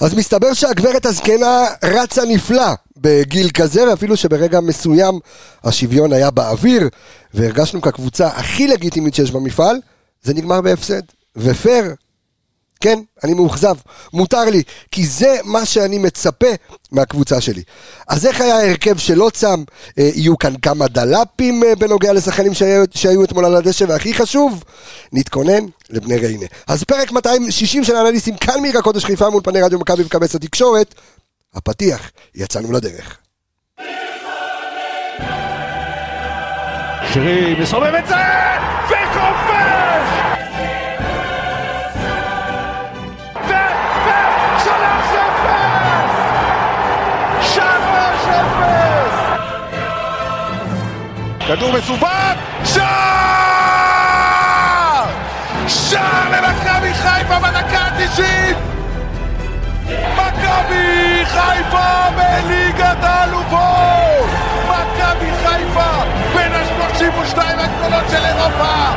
אז מסתבר שהגברת הזקנה רצה נפלא בגיל כזה, ואפילו שברגע מסוים השוויון היה באוויר, והרגשנו כקבוצה הכי לגיטימית שיש במפעל, זה נגמר בהפסד. ופייר, כן, אני מאוכזב, מותר לי, כי זה מה שאני מצפה מהקבוצה שלי. אז איך היה ההרכב שלא צם? אה, יהיו כאן כמה דלפים אה, בנוגע לשחקנים שהיו, שהיו אתמול על הדשא, והכי חשוב, נתכונן לבני ריינה. אז פרק 260 של אנליסטים כאן מעיר הקודש חיפה מול פני רדיו מכבי וכבש התקשורת, הפתיח, יצאנו לדרך. שרי מסובב את זה! כדור מסובב, שער! שער למכבי חיפה בדקה ה-90! מכבי חיפה בליגת האלופות! מכבי חיפה בין ה-32 הגדולות של אירופה!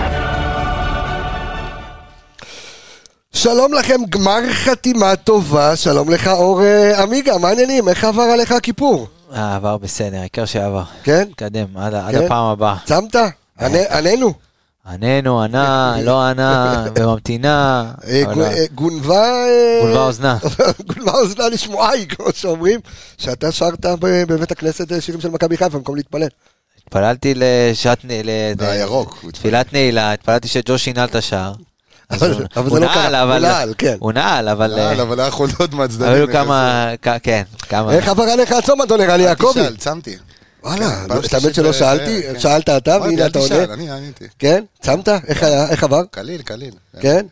שלום לכם, גמר חתימה טובה, שלום לך אור אה, עמיגה, מה העניינים? איך עבר עליך הכיפור? אה, עבר בסדר, העיקר שעבר. כן? תקדם, עד עד כן? הפעם הבאה. צמת? ענה- עננו. עננו, ענה, לא ענה, וממתינה. אה. אה, גונבה... אה, גונבה אוזנה. גונבה אוזנה לשמועי, כמו שאומרים, שאתה שרת בבית הכנסת אה, שירים של מכבי חיפה במקום להתפלל. התפללתי לשעת... נ- ל- והירוק, הוא תפילת נעילה, התפללתי שג'וש שינה את השער. אבל זה לא קרה, הוא אבל- נעל, כן. הוא נעל, אבל... נעל, אה, אבל היה יכול להיות מהצדדים. היו. כמה... כן, כמה... איך עבר עליך הצום, אדון ערן יעקבי? תשאל, צמתי. וואלה, כן, את האמת שלא שאלתי, כן. שאלת אתה והנה אתה עונה. אני עניתי. כן? צמת? איך? איך עבר? קליל, קליל. כן?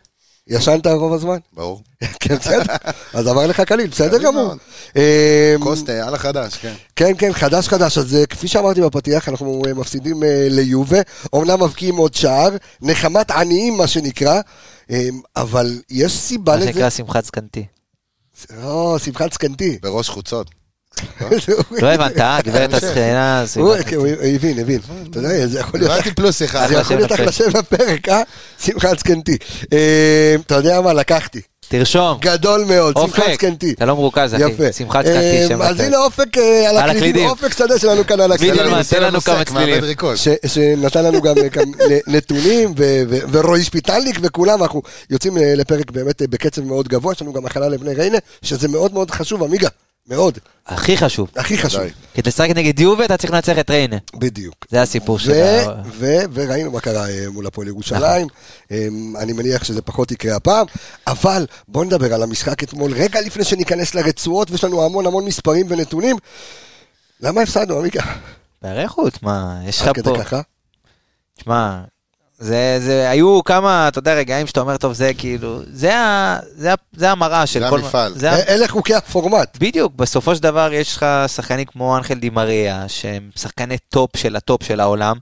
ישנת רוב הזמן? ברור. כן, בסדר. אז עבר לך קליל, בסדר גמור. אה, קוסטה, על החדש, כן. כן, כן, חדש חדש. אז אה, כפי שאמרתי בפתיח, אנחנו אה, מפסידים אה, ליובה. אומנם מבקיעים עוד שער, נחמת עניים מה שנקרא, אה, אבל יש סיבה מה לזה. שנקרא שמחת זקנתי. או, שמחת זקנתי. בראש חוצות. לא הבנת, אה? גברת המשך. הזקנה, הוא הבין, הבין. אתה יודע, זה יכול להיות... הבנתי פלוס אחד. זה יכול להיות אחלה שם בפרק, אה? שמחת זקנתי. אה, אתה יודע מה, לקחתי. תרשום. גדול מאוד, שמחת. זקנתי. אתה לא מרוכז, אחי. יפה. שמחת זקנתי, אה, שם אז. הנה אופק על הקלידים. אופק שדה שלנו כאן על הקלידים. וידלמן, עושה תן לנו כמה צלילים. שנתן לנו גם נתונים, ו- ו- ורועי שפיטלניק וכולם, אנחנו יוצאים לפרק באמת בקצב מאוד גבוה, יש לנו גם הכנה לבני ריינה, שזה מאוד מאוד חשוב, עמיגה, מאוד, הכי חשוב. הכי חשוב, די. כדי לשחק נגד יובה אתה צריך לנצח את ריינה. בדיוק. זה הסיפור שלך. ו- וראינו מה קרה אה, מול הפועל ירושלים, אה, אני מניח שזה פחות יקרה הפעם, אבל בוא נדבר על המשחק אתמול, רגע לפני שניכנס לרצועות, ויש לנו המון המון מספרים ונתונים, למה הפסדנו, עמיגה? באריכות, מה, יש לך עד כדי פה... ככה? תשמע, זה, זה, היו כמה, אתה יודע, רגעים שאתה אומר, טוב, זה כאילו, זה, ה, זה, ה, זה המראה של זה כל... המפעל. זה ה- אה, אלה חוקי הפורמט. בדיוק, בסופו של דבר יש לך שחקנים כמו אנחל די מריה, שהם שחקני טופ של הטופ של העולם,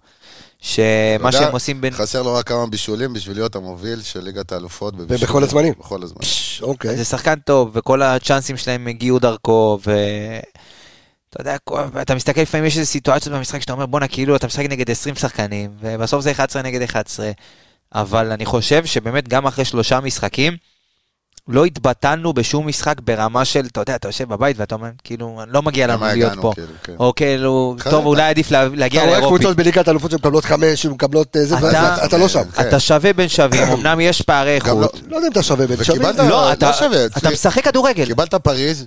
שמה שהם עושים בין... חסר לו רק כמה בישולים בשביל להיות המוביל של ליגת האלופות. בבישולים. ובכל הזמנים. בכל הזמנים. פש, אוקיי. זה שחקן טוב, וכל הצ'אנסים שלהם הגיעו דרכו, ו... אתה יודע, אתה מסתכל לפעמים יש איזה סיטואציות במשחק שאתה אומר בואנה כאילו אתה משחק נגד 20 שחקנים ובסוף זה 11 נגד 11 אבל אני חושב שבאמת גם אחרי שלושה משחקים לא התבטלנו בשום משחק ברמה של אתה יודע אתה יושב בבית ואתה אומר כאילו לא מגיע לנו למה להיות הגענו, פה כאילו, כן. או כאילו אחרת טוב אתה- אולי עדיף לה- להגיע אתה רואה לאירופי קבוצות בליגת האלופות שמקבלות חמש, שמקבלות אה, זה, אתה- לא שם. כן. אתה שווה בין שווים אמנם יש פערי לא- איכות לא יודע אם אתה שווה בין שווים. לא לא אתה שווה, אתה אצלי- משחק כדורגל קיבלת פריז,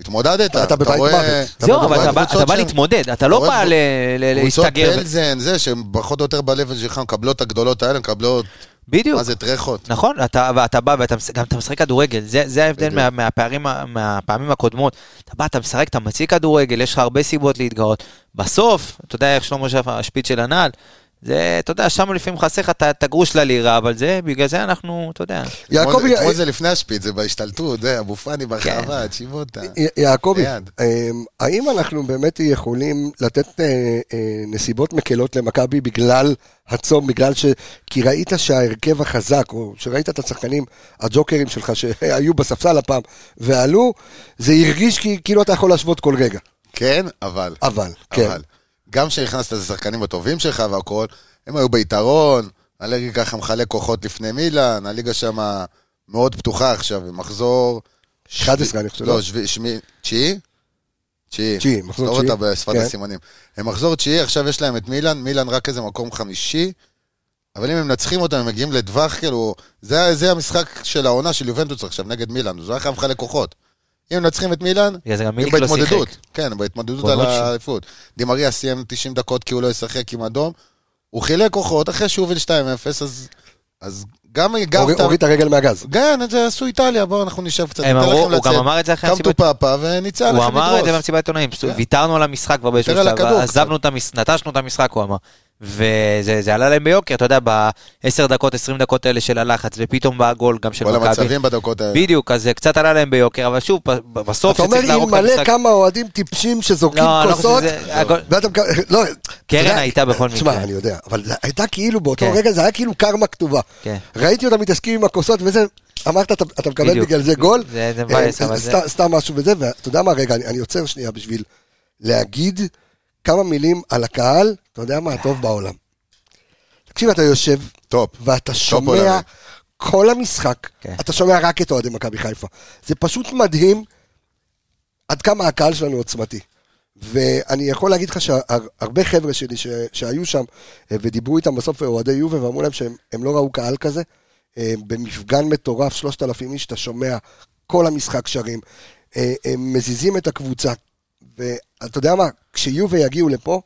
התמודדת. אתה בבית רואה- מוות. אתה זהו, אבל אתה בא- קבוצות אתה בא שהן- להתמודד, אתה לא בא ל- ל- קבוצות להסתגר. ו- פלזן, זה, שהן פחות או יותר ב-level שלך, מקבלות את הגדולות האלה, מקבלות, בדיוק. מה זה, טרחות. נכון, אתה, ואתה בא ואתה גם אתה משחק כדורגל, זה, זה ההבדל. מה, מהפערים, מהפעמים הקודמות. אתה בא, אתה משחק, אתה מציג כדורגל, יש לך הרבה סיבות להתגאות. בסוף, אתה יודע איך שלמה שף השפיץ של הנעל, זה, אתה יודע, שם לפעמים חסר לך את- הגרוש ללירה, אבל זה, בגלל זה אנחנו, אתה יודע. יעקבי, אתמול- זה לפני השפיץ, זה בהשתלטות, זה אבו פאני ברחבה, צ'יבוטה. י- יעקבי. אמ, האם אנחנו באמת יכולים לתת אה, אה, נסיבות מקלות למכבי בגלל הצום, בגלל ש... כי ראית שההרכב החזק, או שראית את השחקנים, הג'וקרים שלך שהיו בספסל הפעם, ועלו, זה הרגיש כי- כאילו אתה יכול להשוות כל רגע. כן, אבל. אבל, כן. אבל. גם כשנכנסת לשחקנים הטובים שלך והכל, הם היו ביתרון, הליגה ככה מחלק כוחות לפני מילאן, הליגה שם מאוד פתוחה עכשיו, מחזור 11 אני חושב. לא, שבי- שמי... תשיעי? תשיעי. תשיעי, מחזור תפתור תשיעי. אותה בשפת כן. הסימנים. הם מחזור תשיעי, עכשיו יש להם את מילאן, מילאן רק איזה מקום חמישי, אבל אם הם מנצחים אותם, הם מגיעים לטווח, כאילו, זה, זה המשחק של העונה של יובנטוס עכשיו, נגד מילאן, זה היה חייב לחלק כוחות. אם מנצחים את מילאן, בגלל זה גם הם מילק לא בהתמודדות. שיחק. כן, בהתמודדות על. האליפות. דימריה סיים 90 דקות כי הוא לא ישחק עם אדום. הוא חילק כוחות, אחרי שהוא הוביל 2-0, אז, אז גם הגבת... הוריד את הרגל מהגז. כן, את זה עשו איטליה, בואו אנחנו נשב קצת. הם ניתן אמרו, לכם הוא גם לצאת. אמר את זה אחרי המסיבת... טו פאפה וניצל הוא לכם אמר את זה לדרוס. במסיבת עיתונאים, כן. ויתרנו על המשחק כבר באיזשהו שלב, עזבנו את המשחק, נטשנו את המשחק, הוא אמר. וזה זה עלה להם ביוקר, אתה יודע, ב-10 דקות, 20 דקות האלה של הלחץ, ופתאום בא הגול גם של כל מכבי. המצבים בדקות האלה. בדיוק, אז זה קצת עלה להם ביוקר, אבל שוב, בסוף אתה אומר שצריך להרוג את המשחק... כמה אוהדים טיפשים שזורקים לא, לא כוסות. הגול- ואתה. לא, אתה קרן הייתה בכל תשמע, מקרה. אני יודע, אבל הייתה כאילו באותו כן. רגע, זה היה כאילו קרמה כתובה. כן. ראיתי אותם מתעסקים עם הכוסות וזה, אמרת, אתה אתה מקבל. בגלל זה גול. זה- זה מבאס, אה, סתם- זה- סתם משהו וזה, ואתה יודע מה, רגע, אני אני עוצר שנייה בשביל להגיד כמה מילים על הקהל, אתה יודע מה, הטוב בעולם. תקשיב, אתה יושב, טופ. ואתה שומע. כל המשחק, כן. אתה שומע רק את אוהדי מכבי חיפה. זה פשוט מדהים עד כמה הקהל שלנו עוצמתי. ואני יכול להגיד לך שהרבה חבר'ה שלי ש, שהיו שם אה, ודיברו איתם בסוף אוהדי יובה ואמרו להם שהם הם לא ראו קהל כזה. אה, במפגן מטורף, 3,000 איש, אתה שומע כל המשחק שרים. אה, הם מזיזים את הקבוצה. ואתה יודע מה, כשיובה יגיעו לפה,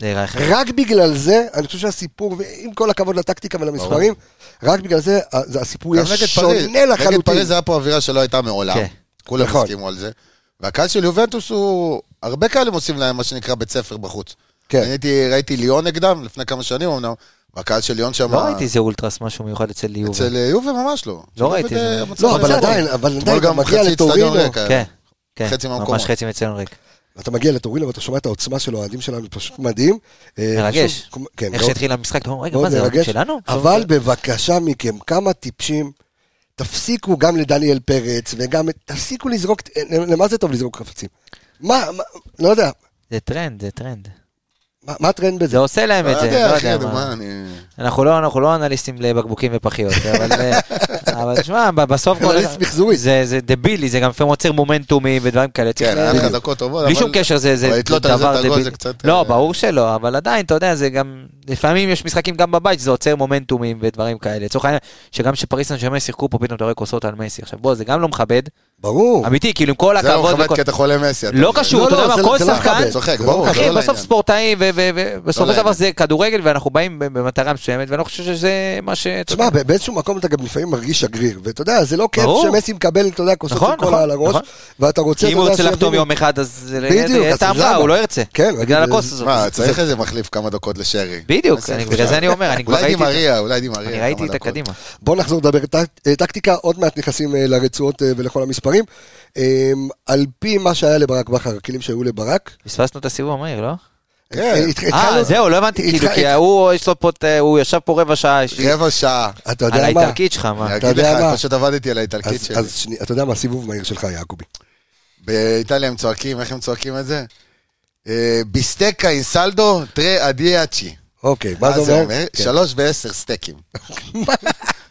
זה. רק בגלל זה, אני חושב שהסיפור, ועם כל הכבוד לטקטיקה ולמספרים, רק בגלל זה, ה- זה- הסיפור יהיה שונה פריז. נגד לחלוטין. פריז היה פה אווירה שלא הייתה מעולם. כן. כולם נכון. הסכימו על זה. והקהל של יובנטוס הוא... הרבה כאלה עושים להם מה שנקרא בית ספר בחוץ. כן. אני הייתי, ראיתי ליון נגדם לפני כמה שנים אמנם, והקהל של ליון שם... לא ראיתי איזה אולטרס, משהו מיוחד אצל יובה. אצל אה, יובה ממש לא. לא ראיתי, זה- לא, אבל. עדיין, אבל עדיין, אתמול אתה גם מגיע חצי אצטדיון לטורינו. כן, כן, חצי מהמקומות. ממש חצי מצלנו ריק. אתה מגיע לטורינו ואתה שומע את העוצמה של האוהדים שלנו, פשוט מדהים. אה, מרגש. כן, איך שהתחיל המשחק, אתה אומר, רגע, מה זה, האוהדים. שלנו? אבל בבקשה מכם, כמה טיפשים, תפסיקו גם לדניאל פרץ וגם, תפסיקו לזרוק, למה זה טוב לזרוק חפצים? מה, מה- לא יודע, זה טרנד, זה טרנד. מה מה הטרנד בזה? זה עושה להם את זה, לא יודע מה. אנחנו לא, אנחנו לא אנליסטים לבקבוקים ופחיות, אבל, אה, תשמע, ב- בסוף כל... אנליסט מחזורי. זה, זה דבילי, זה גם לפעמים עוצר מומנטומים ודברים כאלה. כן, היה לך. דקות טובות, בלי שום קשר, זה, דבר דבילי. לא, אה, ברור שלא, אבל עדיין, אתה יודע, זה גם... לפעמים יש משחקים גם בבית שזה עוצר מומנטומים ודברים כאלה. לצורך העניין, שגם כשפריס סן ז'רמן שיחקו פה, פתאום אתה רואה כוסות על מסי. עכשיו, בוא, זה גם לא מכבד. ברור. אמיתי, כאילו, עם כל לא הכבוד... מכבד וכל- כי אתה חולה מסי. לא? קשור, לא, אתה לא, יודע זה- מה, כל לא שחקן... לא אחי, לא בסוף. ספורטאים, ובסופו לא של דבר. זה כדורגל, ואנחנו באים במטרה מסוימת, ואני לא חושב שזה מה ש... תשמע, באיזשהו מקום אתה גם לפעמים מרגיש שגריר, ואתה יודע, זה לא כיף. שמסי מקבל, אתה יודע, כוסות נכון, קולה נכון, על הראש, נכון. ואתה רוצה, אם הוא ירצה לחתום. יום אחד, אז בדיוק, אז למה? הוא לא ירצה. כן, בגלל הכוס הזאת. מה, צריך איזה מחליף כמה דקות לשרי. בדיוק, בגלל זה אני אומר, אני כבר ראיתי את דימריה, אולי דימריה. אני ראיתי כמה את דקות. הקדימה. בוא נחזור לדבר אה, טקטיקה, עוד מעט נכנסים לרצועות ולכל המספרים. אה, על פי מה שהיה לברק בכר, הכלים שהיו לברק. פספסנו את הסיבוב המהיר, לא? כן. אה, אה, זהו, לא הבנתי, כאילו, כי הוא, יש לו פה, את- הוא ישב פה רבע שעה, יש לי- רבע שעה. אתה על יודע מה? האיטלקית שלך, מה? אני אתה אגיד יודע לך, מה? פשוט עבדתי על האיטלקית שלי. אז שנייה, אתה יודע מה, סיבוב מהיר שלך, יעקובי. באיטליה הם צועקים, איך הם צועקים את זה? אה, ביסטקה אינסלדו טרה אדיאצ'י. אוקיי, מה זה אומר? כן. שלוש ועשר סטייקים.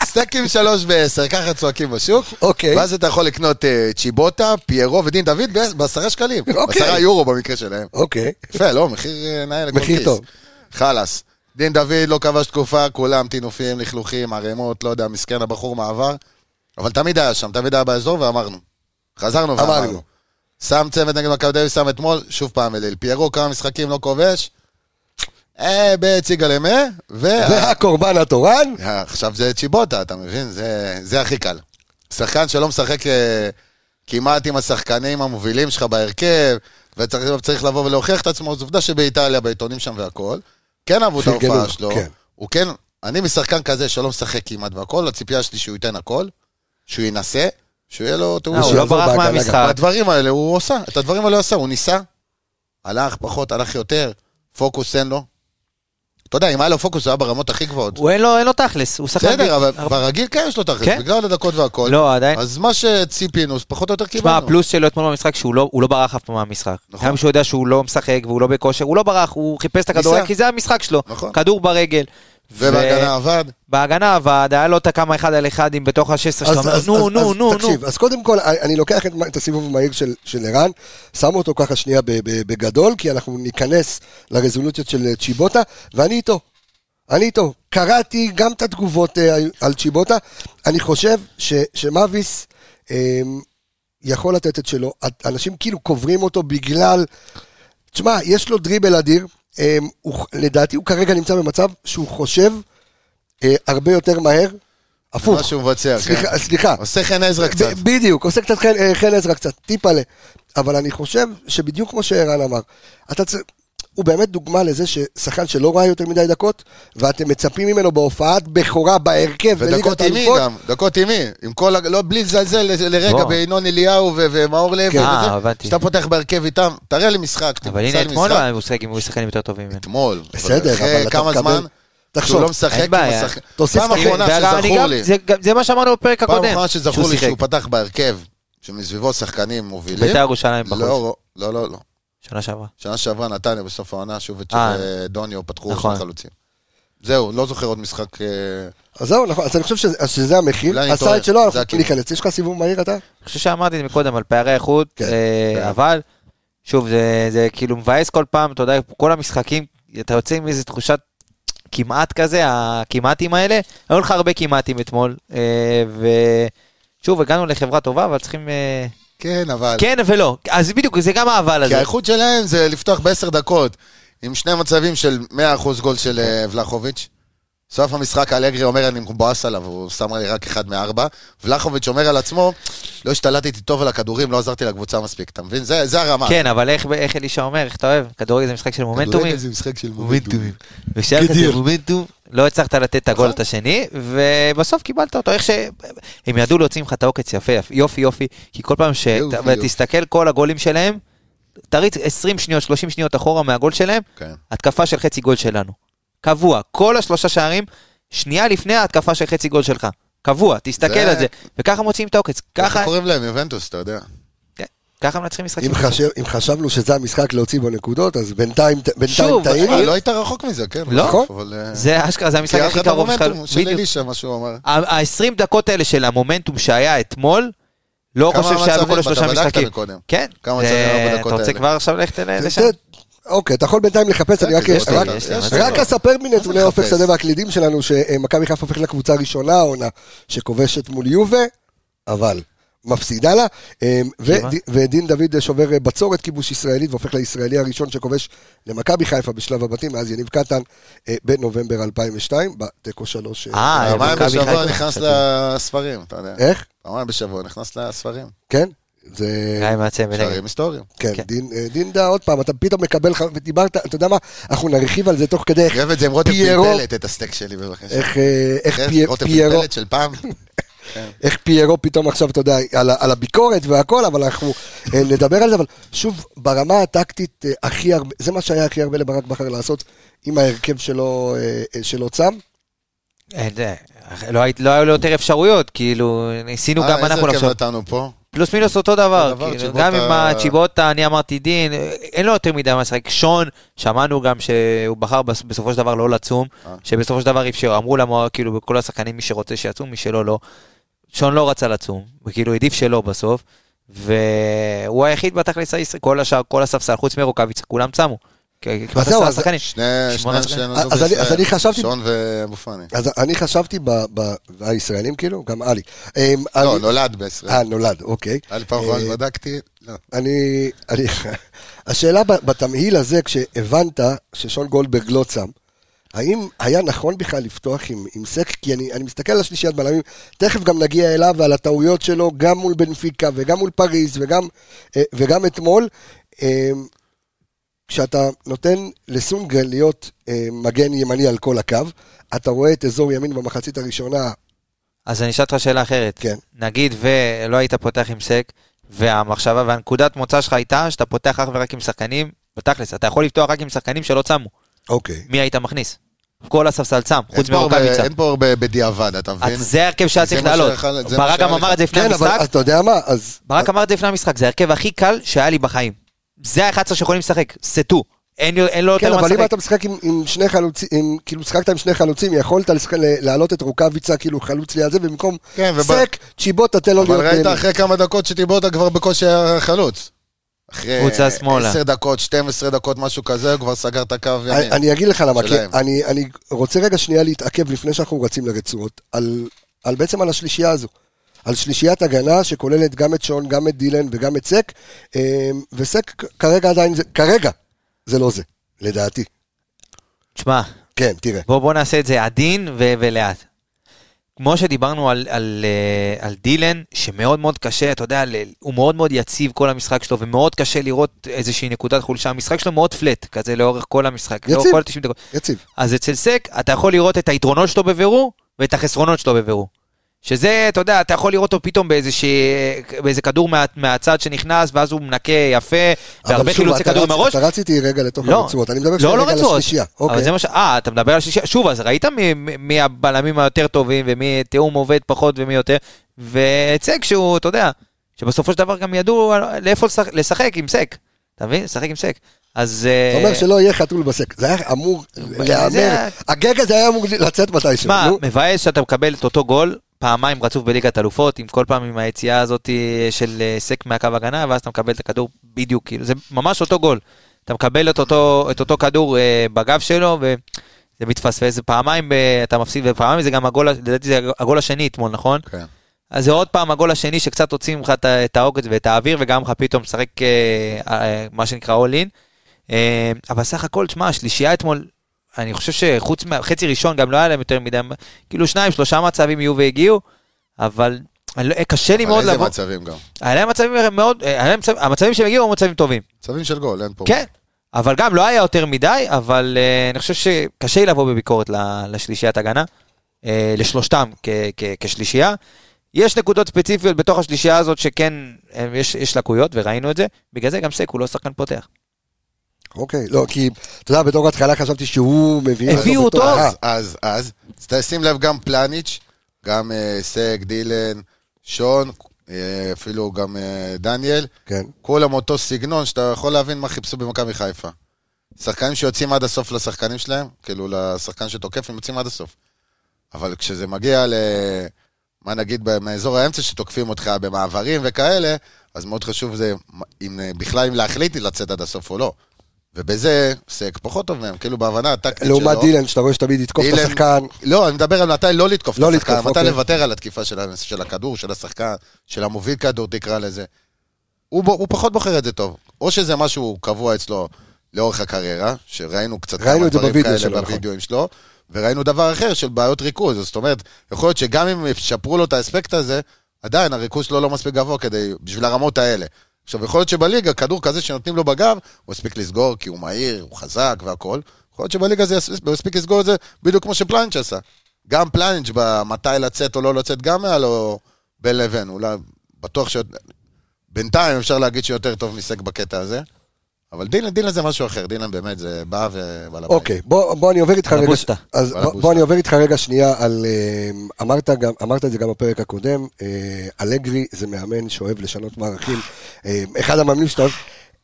סטייקים שלוש ועשר, ככה צועקים בשוק. אוקיי. ואז אתה יכול לקנות אה, צ'יבוטה, פיירו ודין דוד בעשרה שקלים. אוקיי. בעשרה יורו במקרה שלהם. אוקיי. יפה, לא, מחיר אה, נאה לכל מחיר. טוב. חלאס. דין דוד לא כבש תקופה, כולם טינופים, לכלוכים, ערימות, לא יודע, מסכן הבחור מעבר. אבל תמיד היה שם, תמיד היה באזור, ואמרנו. חזרנו אמרנו. ואמרנו. שם צוות נגד מכבי תל אביב, שם אתמול, שוב פעם אליל. פיירו כמה משחקים לא כובש. אה, בציגה למה, ו... והקורבן התורן, אה, עכשיו זה צ'יבוטה, אתה מבין? זה, זה הכי קל. שחקן שלא משחק אה, כמעט עם השחקנים המובילים שלך בהרכב, וצריך צריך לבוא ולהוכיח את עצמו, זו עובדה שבאיטליה, בעיתונים שם והכל, כן אהבו את ההופעה שלו, כן. הוא כן, אני משחקן כזה שלא משחק כמעט והכל, הציפייה שלי שהוא ייתן הכל, שהוא ינסה, שהוא יהיה לו תיאור. הוא לא ברח מהמשחק. הדברים האלה הוא עושה, את הדברים האלה הוא עשה, הוא ניסה, הלך פחות, הלך יותר, פוקוס אין לו. אתה יודע, אם היה לו פוקוס, הוא היה ברמות הכי גבוהות. הוא אין לו, אין לו תכלס, הוא שחקן... בסדר, אבל הרבה- ברגיל כן יש לו תכלס, כן? בגלל הדקות והכל. לא, עדיין. אז מה שציפינו, פחות או יותר תשמע, קיבלנו. הפלוס שלו אתמול במשחק שהוא לא, לא ברח אף פעם מהמשחק. נכון. גם שהוא יודע שהוא לא משחק והוא לא בכושר, הוא לא ברח, הוא חיפש את הכדורגל, ניסה. כי זה המשחק שלו. נכון. כדור ברגל. ובהגנה עבד. בהגנה עבד, היה לו את הכמה אחד על אחד עם בתוך ה-16, שאתה אז- אומר, אז- נו, אז- נו, אז נו, נו. תקשיב, אז קודם כל, אני לוקח את, את הסיבוב המהיר של, של ערן, שם אותו ככה שנייה בגדול, כי אנחנו ניכנס לרזולוציות של צ'יבוטה, ואני איתו. אני איתו. קראתי גם את התגובות אה, על צ'יבוטה. אני חושב ש, שמאביס אה, יכול לתת את שלו. אנשים כאילו קוברים אותו בגלל... תשמע, יש לו דריבל אדיר. אה, הוא, לדעתי הוא כרגע נמצא במצב שהוא חושב אה, הרבה יותר מהר. הפוך. מה שהוא מבצע, כן. סליחה, סליחה. עושה חן עזרא קצת. בדיוק, עושה קצת חן, אה, חן עזרא קצת, טיפלה. אבל אני חושב שבדיוק כמו שערן אמר, אתה צריך... הוא באמת דוגמה לזה ששחקן שלא ראה יותר מדי דקות, ואתם מצפים ממנו בהופעת בכורה בהרכב ודקות בליגת עם מי האלופות. גם, דקות עם מי, עם כל, ה- לא, בלי לזלזל לרגע. בינון אליהו ומאור לוי, כן. אה, הבנתי. שאתה פותח בהרכב איתם, תראה לי משחק, אבל הנה אתמול משחק. הוא שיחק עם שחקנים יותר טובים. אתמול. בסדר, אבל אתה כמה מקבל- זמן, תחשוב, שהוא לא משחק אין בעיה. תוסיף פעם. אחרונה שזכור לי, זה מה שאמרנו בפרק פעם הקודם. אחרונה שזכור לי. שהוא פתח בהרכב, שמסביבו שחקנים מובילים. בית"ר ירושלים בחוץ. לא, לא, לא, לא. שנה שעברה. שנה שעברה נתניה בסוף העונה, שוב את אה. דוניו פתחו נכון. שני חלוצים. זהו, לא זוכר עוד משחק... אה, אז זהו, נכון, אז אני חושב שזה, שזה המחיר. עשה את שלו, אנחנו. ניכנס. יש לך סיבוב מהיר אתה? אני חושב שאמרתי את זה מקודם על פערי איכות, כן, אה, כן. אבל שוב, זה, זה כאילו מבאס כל פעם, אתה יודע, כל המשחקים, אתה יוצא עם איזו תחושת כמעט כזה, הכמעטים האלה, היו לך הרבה כמעטים אתמול, אה, ושוב, הגענו לחברה טובה, אבל צריכים... אה, כן, אבל... כן ולא, אז בדיוק, זה גם האבל כי הזה. האיכות שלהם זה לפתוח בעשר דקות עם שני מצבים של 100% גול של אה, ולחוביץ'. סוף המשחק אלגרי אומר אני מבואס עליו, הוא שם לי רק אחד מארבע. ולחוביץ' אומר על עצמו, לא השתלטתי טוב על הכדורים, לא עזרתי לקבוצה מספיק, אתה מבין? זה, זה הרמה. כן, אבל איך, איך אלישע אומר, איך אתה אוהב? כדורגל זה משחק של מומנטומים. כדורגל זה משחק של מומנטומים. ושהיה לך את המומנטום, לא הצלחת לתת את הגול את השני, ובסוף קיבלת אותו, איך שהם ידעו להוציא ממך את העוקץ יפה, יופי יופי, כי כל פעם ש... יופי, ותסתכל כל הגולים שלהם, תריץ 20 שניות, 30 שניות אחורה מהגול שלהם, כן. התקפה של חצי גול שלנו. קבוע, כל השלושה שערים, שנייה לפני ההתקפה של חצי גול שלך. קבוע, תסתכל זה- על זה, וככה מוציאים את העוקץ, ככה קוראים להם יובנטוס, אתה יודע. ככה מנצחים משחקים. אם חשב- אם חשבנו שזה המשחק להוציא בו נקודות, אז בינתיים בינתיים שוב, טעינו. אה, לא היית רחוק מזה, כן. לא. אבל... אה, זה אשכרה, זה המשחק הכי קרוב שלך. המומנטום של. אלישע, מה שהוא אמר. ה-20 דקות האלה של המומנטום שהיה אתמול, לא חושב שהיה מצבים? בכל אתה השלושה בדקת משחקים. כן, כמה מצבים היה אתה בדקות רוצה האלה? כבר עכשיו ללכת לשם? אוקיי, אתה יכול בינתיים לחפש, אני רק אספר מנתוני אופק? שדה והקלידים שלנו, שמכבי חיפה הופכת לקבוצה הראשונה העונה שכובשת מול יובה, אבל מפסידה לה, אמ. ודין דוד שובר בצורת כיבוש ישראלית והופך לישראלי הראשון שכובש למכבי חיפה בשלב הבתים, מאז יניב קטן אה, בנובמבר 200002, בתיקו שלוש. אה, אה, פעמיים מכבי בשבוע. נכנס לספרים, אתה יודע. איך? פעמיים בשבוע נכנס לספרים. כן? זה... גיא מעצב ונגד. שערים היסטוריים. כן, כן. דין, אה, דין דה, עוד פעם, אתה פתאום מקבל, ודיברת, אתה יודע מה, אנחנו נרחיב על זה תוך כדי איך, אוהב את זה עם רוטב פיירו- פלפלת, את הסטייק שלי בבקשה. איך, אה, איך פיירו, פלפלת של פעם. איך פיירו פתאום עכשיו, אתה יודע, על, על הביקורת והכל, אבל אנחנו אה, נדבר על זה, אבל שוב, ברמה הטקטית, אה, הכי הרבה, זה מה שהיה הכי הרבה לברק בכר לעשות עם ההרכב שלו, אה, אה, שלו צם. לא לא היו לו יותר אפשרויות, כאילו, ניסינו גם אה, אנחנו איזה הרכב לחשוב. נתנו פה? פלוס מינוס אותו דבר, כאילו, צ'יבוטה- גם עם הצ'יבוטה, אני אמרתי דין, אין לו יותר מדי מה לשחק. שון, שמענו גם שהוא בחר בס- בסופו של דבר לא לצום, אה. שבסופו של דבר אפשר, אמרו למה, כאילו, בכל השחקנים, מי שרוצה שיצום, מי שלא, לא. שון לא רצה לצום, וכאילו העדיף שלא בסוף, והוא היחיד בתכלס הישראלי, כל השאר, כל הספסל, חוץ מרוקאביץ, כולם צמו. כמעט אז זהו, עשרה אז- שחקנים. אז אני- אז בישראל. אני חשבתי- שון ואבו פאני. אז אני חשבתי, ב, ב, הישראלים כאילו, גם עלי. אה, לא, נולד בישראל. אה, נולד, אוקיי. היה לי פעם אחרונה אה, שבדקתי, לא. אני, אני, השאלה ב- בתמהיל הזה, כשהבנת ששון גולדברג לא צם, האם היה נכון בכלל לפתוח עם, עם סק? כי אני, אני מסתכל על השלישיית בלמים, תכף גם נגיע אליו ועל הטעויות שלו, גם מול בנפיקה וגם מול פריז וגם, אה, וגם אתמול. כשאתה נותן לסונגרן להיות אה, מגן ימני על כל הקו, אתה רואה את אזור ימין במחצית הראשונה, אז אני אשאל אותך שאלה אחרת. כן. נגיד ולא היית פותח עם סק, והמחשבה והנקודת מוצא שלך הייתה שאתה פותח אך ורק עם שחקנים, בתכלס, אתה יכול לפתוח רק עם שחקנים שלא צמו. אוקיי. מי היית מכניס? כל הספסל צם, חוץ מרוקאביצה. אין פה הרבה בדיעבד, אתה מבין? אז זה ההרכב שהיה צריך לעלות. ברק גם אמר. את זה לפני כן, אבל המשחק, אתה יודע מה, אז... ברק אמר את זה לפני המשחק, זה ההרכב הכי קל שהיה לי בחיים. זה ה-11 שיכולים לשחק, סטו. אין אין לו יותר כן, מה אבל אם לשחק. אתה משחק עם, עם שני חלוצים, כאילו משחקת עם שני חלוצים, יכולת לשחק- להעלות את רוקאביצה, כאילו חלוץ ליד זה, במקום כן, וב- סק, צ'יבוטה, תן לו להיות... אבל ראית אה, אחרי כמה דקות שטיבוטה כבר בקושי היה חלוץ. אחרי קבוצה שמאלה. 10 דקות, 12 דקות, משהו כזה, הוא כבר סגר את הקו אני, ימין. אני אגיד לך למה, כי. אני, אני רוצה רגע שנייה להתעכב לפני שאנחנו רצים לרצועות, על, על בעצם על השלישייה הזו. על שלישיית הגנה שכוללת גם את שון, גם את דילן וגם את סק, אה, וסק כרגע עדיין, זה, כרגע זה לא זה, לדעתי. תשמע, כן, תראה. בוא, בוא נעשה את זה עדין ו- ולאט. כמו שדיברנו על, על, אה, על דילן, שמאוד מאוד קשה, אתה יודע, הוא מאוד מאוד יציב כל המשחק שלו, ומאוד קשה לראות איזושהי נקודת חולשה. המשחק שלו מאוד פלט, כזה לאורך כל המשחק, לאורך יציב. כל 90 דקות. יציב. אז אצל סק, אתה יכול לראות את היתרונות שלו בבירור, ואת החסרונות שלו בבירור. שזה, אתה יודע, אתה יכול לראות אותו פתאום באיזושהי, באיזה כדור מה, מהצד שנכנס, ואז הוא מנקה יפה, והרבה חילוצי אתה כדור עם רצ- הראש. אתה רציתי רגע לתוך לא, הרצועות, אני מדבר לא, לא רגע על רצועות. השלישייה. אבל אוקיי. זה מה ש... אה, אתה מדבר על שלישייה. שוב, אז ראית מי, מי הבלמים היותר טובים, ומי תיאום עובד פחות ומי יותר, והיצג שהוא, אתה יודע, שבסופו של דבר גם ידעו לאיפה לשחק, לשחק עם סק. אתה מבין? לשחק עם סק. אז... אה, אומר שלא יהיה חתול בסק, זה היה אמור להיאמר, הגג הזה היה אמור לצאת מתישהו. שמע. מבאס שאתה מקבל את אותו גול פעמיים רצוף בליגת אלופות, עם כל פעם עם היציאה הזאת של אה, סק מהקו הגנה, ואז אתה מקבל את הכדור בדיוק, כאילו, זה ממש אותו גול. אתה מקבל את אותו, את אותו כדור אה, בגב שלו, וזה מתפספס, זה פעמיים אה, אתה מפסיד, ופעמיים זה גם הגול, לדעתי זה הגול השני אתמול, נכון? כן. אז זה עוד פעם הגול השני שקצת הוציא ממך את העוקץ ואת האוויר, וגם לך פתאום משחק אה, אה, מה שנקרא all in. אה, אבל סך הכל, תשמע, השלישייה אתמול, אני חושב שחוץ מהחצי ראשון גם לא היה להם יותר מדי, כאילו שניים, שלושה מצבים יהיו והגיעו, אבל אני לא- קשה לי אבל מאוד איזה לבוא. מצבים גם. היה להם מצבים מאוד, היה להם מצב- המצבים שהם הגיעו היו מצבים טובים. מצבים של גול, אין פה. כן, אבל גם לא היה יותר מדי, אבל אה, אני חושב שקשה לי לבוא בביקורת לשלישיית הגנה, אה, לשלושתם כ- כ- כשלישייה. יש נקודות ספציפיות בתוך השלישייה הזאת שכן, אה, יש, יש לקויות וראינו את זה, בגלל זה גם סק הוא לא שחקן פותח. אוקיי, לא, כי, אתה יודע, בתור התחלה חשבתי שהוא מביא הביאו אותו. אז, אז, אז, אז תשים לב גם פלניץ', גם אה, סק, דילן, שון, אה, אפילו גם אה, דניאל, כן. כולם אותו סגנון שאתה יכול להבין מה חיפשו במכבי חיפה. שחקנים שיוצאים עד הסוף לשחקנים שלהם, כאילו לשחקן שתוקף, הם יוצאים עד הסוף. אבל כשזה מגיע ל... מה נגיד, מאזור האמצע שתוקפים אותך במעברים וכאלה, אז מאוד חשוב זה, אם, בכלל אם להחליט לצאת עד הסוף או לא. ובזה, סק פחות טוב מהם, כאילו בהבנה הטקטית שלו. לעומת דילן, שאתה רואה שתמיד יתקוף את השחקן. לא, אני מדבר על מתי לא לתקוף לא את השחקן, לתקוף, מתי אוקיי. לוותר על התקיפה של, הכדור, של השחקן, של המוביל כדור, תקרא לזה. הוא, פחות בוחר את זה טוב. או שזה משהו קבוע אצלו לאורך הקריירה, שראינו קצת כמה דברים כאלה שלו, נכון. בווידאוים שלו, וראינו דבר אחר של בעיות ריכוז. זאת אומרת, יכול להיות שגם אם ישפרו לו את האספקט הזה, עדיין הריכוז שלו לא מספיק גבוה כדי, בשביל הרמות האלה. עכשיו, יכול להיות שבליגה, כדור כזה שנותנים לו בגב, הוא הספיק לסגור כי הוא מהיר, הוא חזק והכל. יכול להיות שבליגה זה הספיק לסגור את זה בדיוק כמו שפלנץ' עשה. גם פלנץ' במתי לצאת או לא לצאת, גם היה לו בין לבין. אולי, בטוח ש... בינתיים אפשר להגיד שיותר טוב מסק בקטע הזה. אבל דילן, דילן זה משהו אחר, דילן באמת זה בא בעל הבית. אוקיי, בוא, בוא אני עובר איתך רגע. אז בוא בוא, אני עובר איתך רגע שנייה על, אה, אמרת, גם, אמרת את זה גם בפרק הקודם, אה, אלגרי זה מאמן שאוהב לשנות מערכים, אה, אחד המאמנים שאתה אוהב,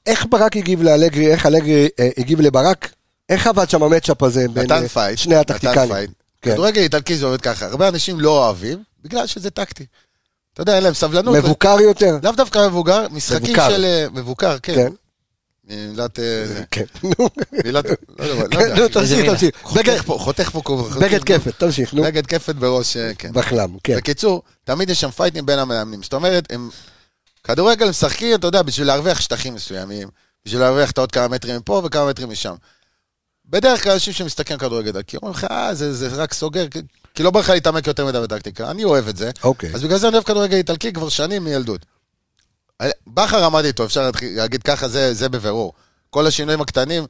איך ברק הגיב לאלגרי, איך אלגרי הגיב לברק, איך עבד שם ה matchup הזה בין נתן פייט, שני נתן הטקטיקנים? פייט. כן. כדורגל איטלקי זה עובד ככה, הרבה אנשים לא אוהבים, בגלל שזה טקטי. אתה יודע, אין להם סבלנות. מבוקר יותר? לאו דווקא מבוקר, משחקים מבוקר. של... מבוקר, כן. כן. מילת... אה. כן, נו, מילת... לא יודע, לא כן, יודע. נו. תמשיך? תמשיך, חותך בגד- פה. כל- בגד כפת, תמשיך, נו, בגד כפת בראש, אה, כן. בחלם, כן, בקיצור, תמיד יש שם פייטים בין המאמנים. זאת אומרת, הם... כדורגל משחקים, אתה יודע, בשביל להרוויח שטחים מסוימים, בשביל להרוויח את העוד כמה מטרים מפה וכמה מטרים משם. בדרך כלל אנשים שמסתכלים כדורגל, כי אומרים לך, אה, זה, זה רק סוגר, כי- כי לא בא לך להתעמק יותר מדי בטקטיקה. אני אוהב את זה. אוקיי, אז בגלל זה אני אוהב כדורגל איטלקי כבר שנים מילדות. בכר עמד איתו, אפשר להגיד ככה, זה, זה בבירור. כל השינויים הקטנים,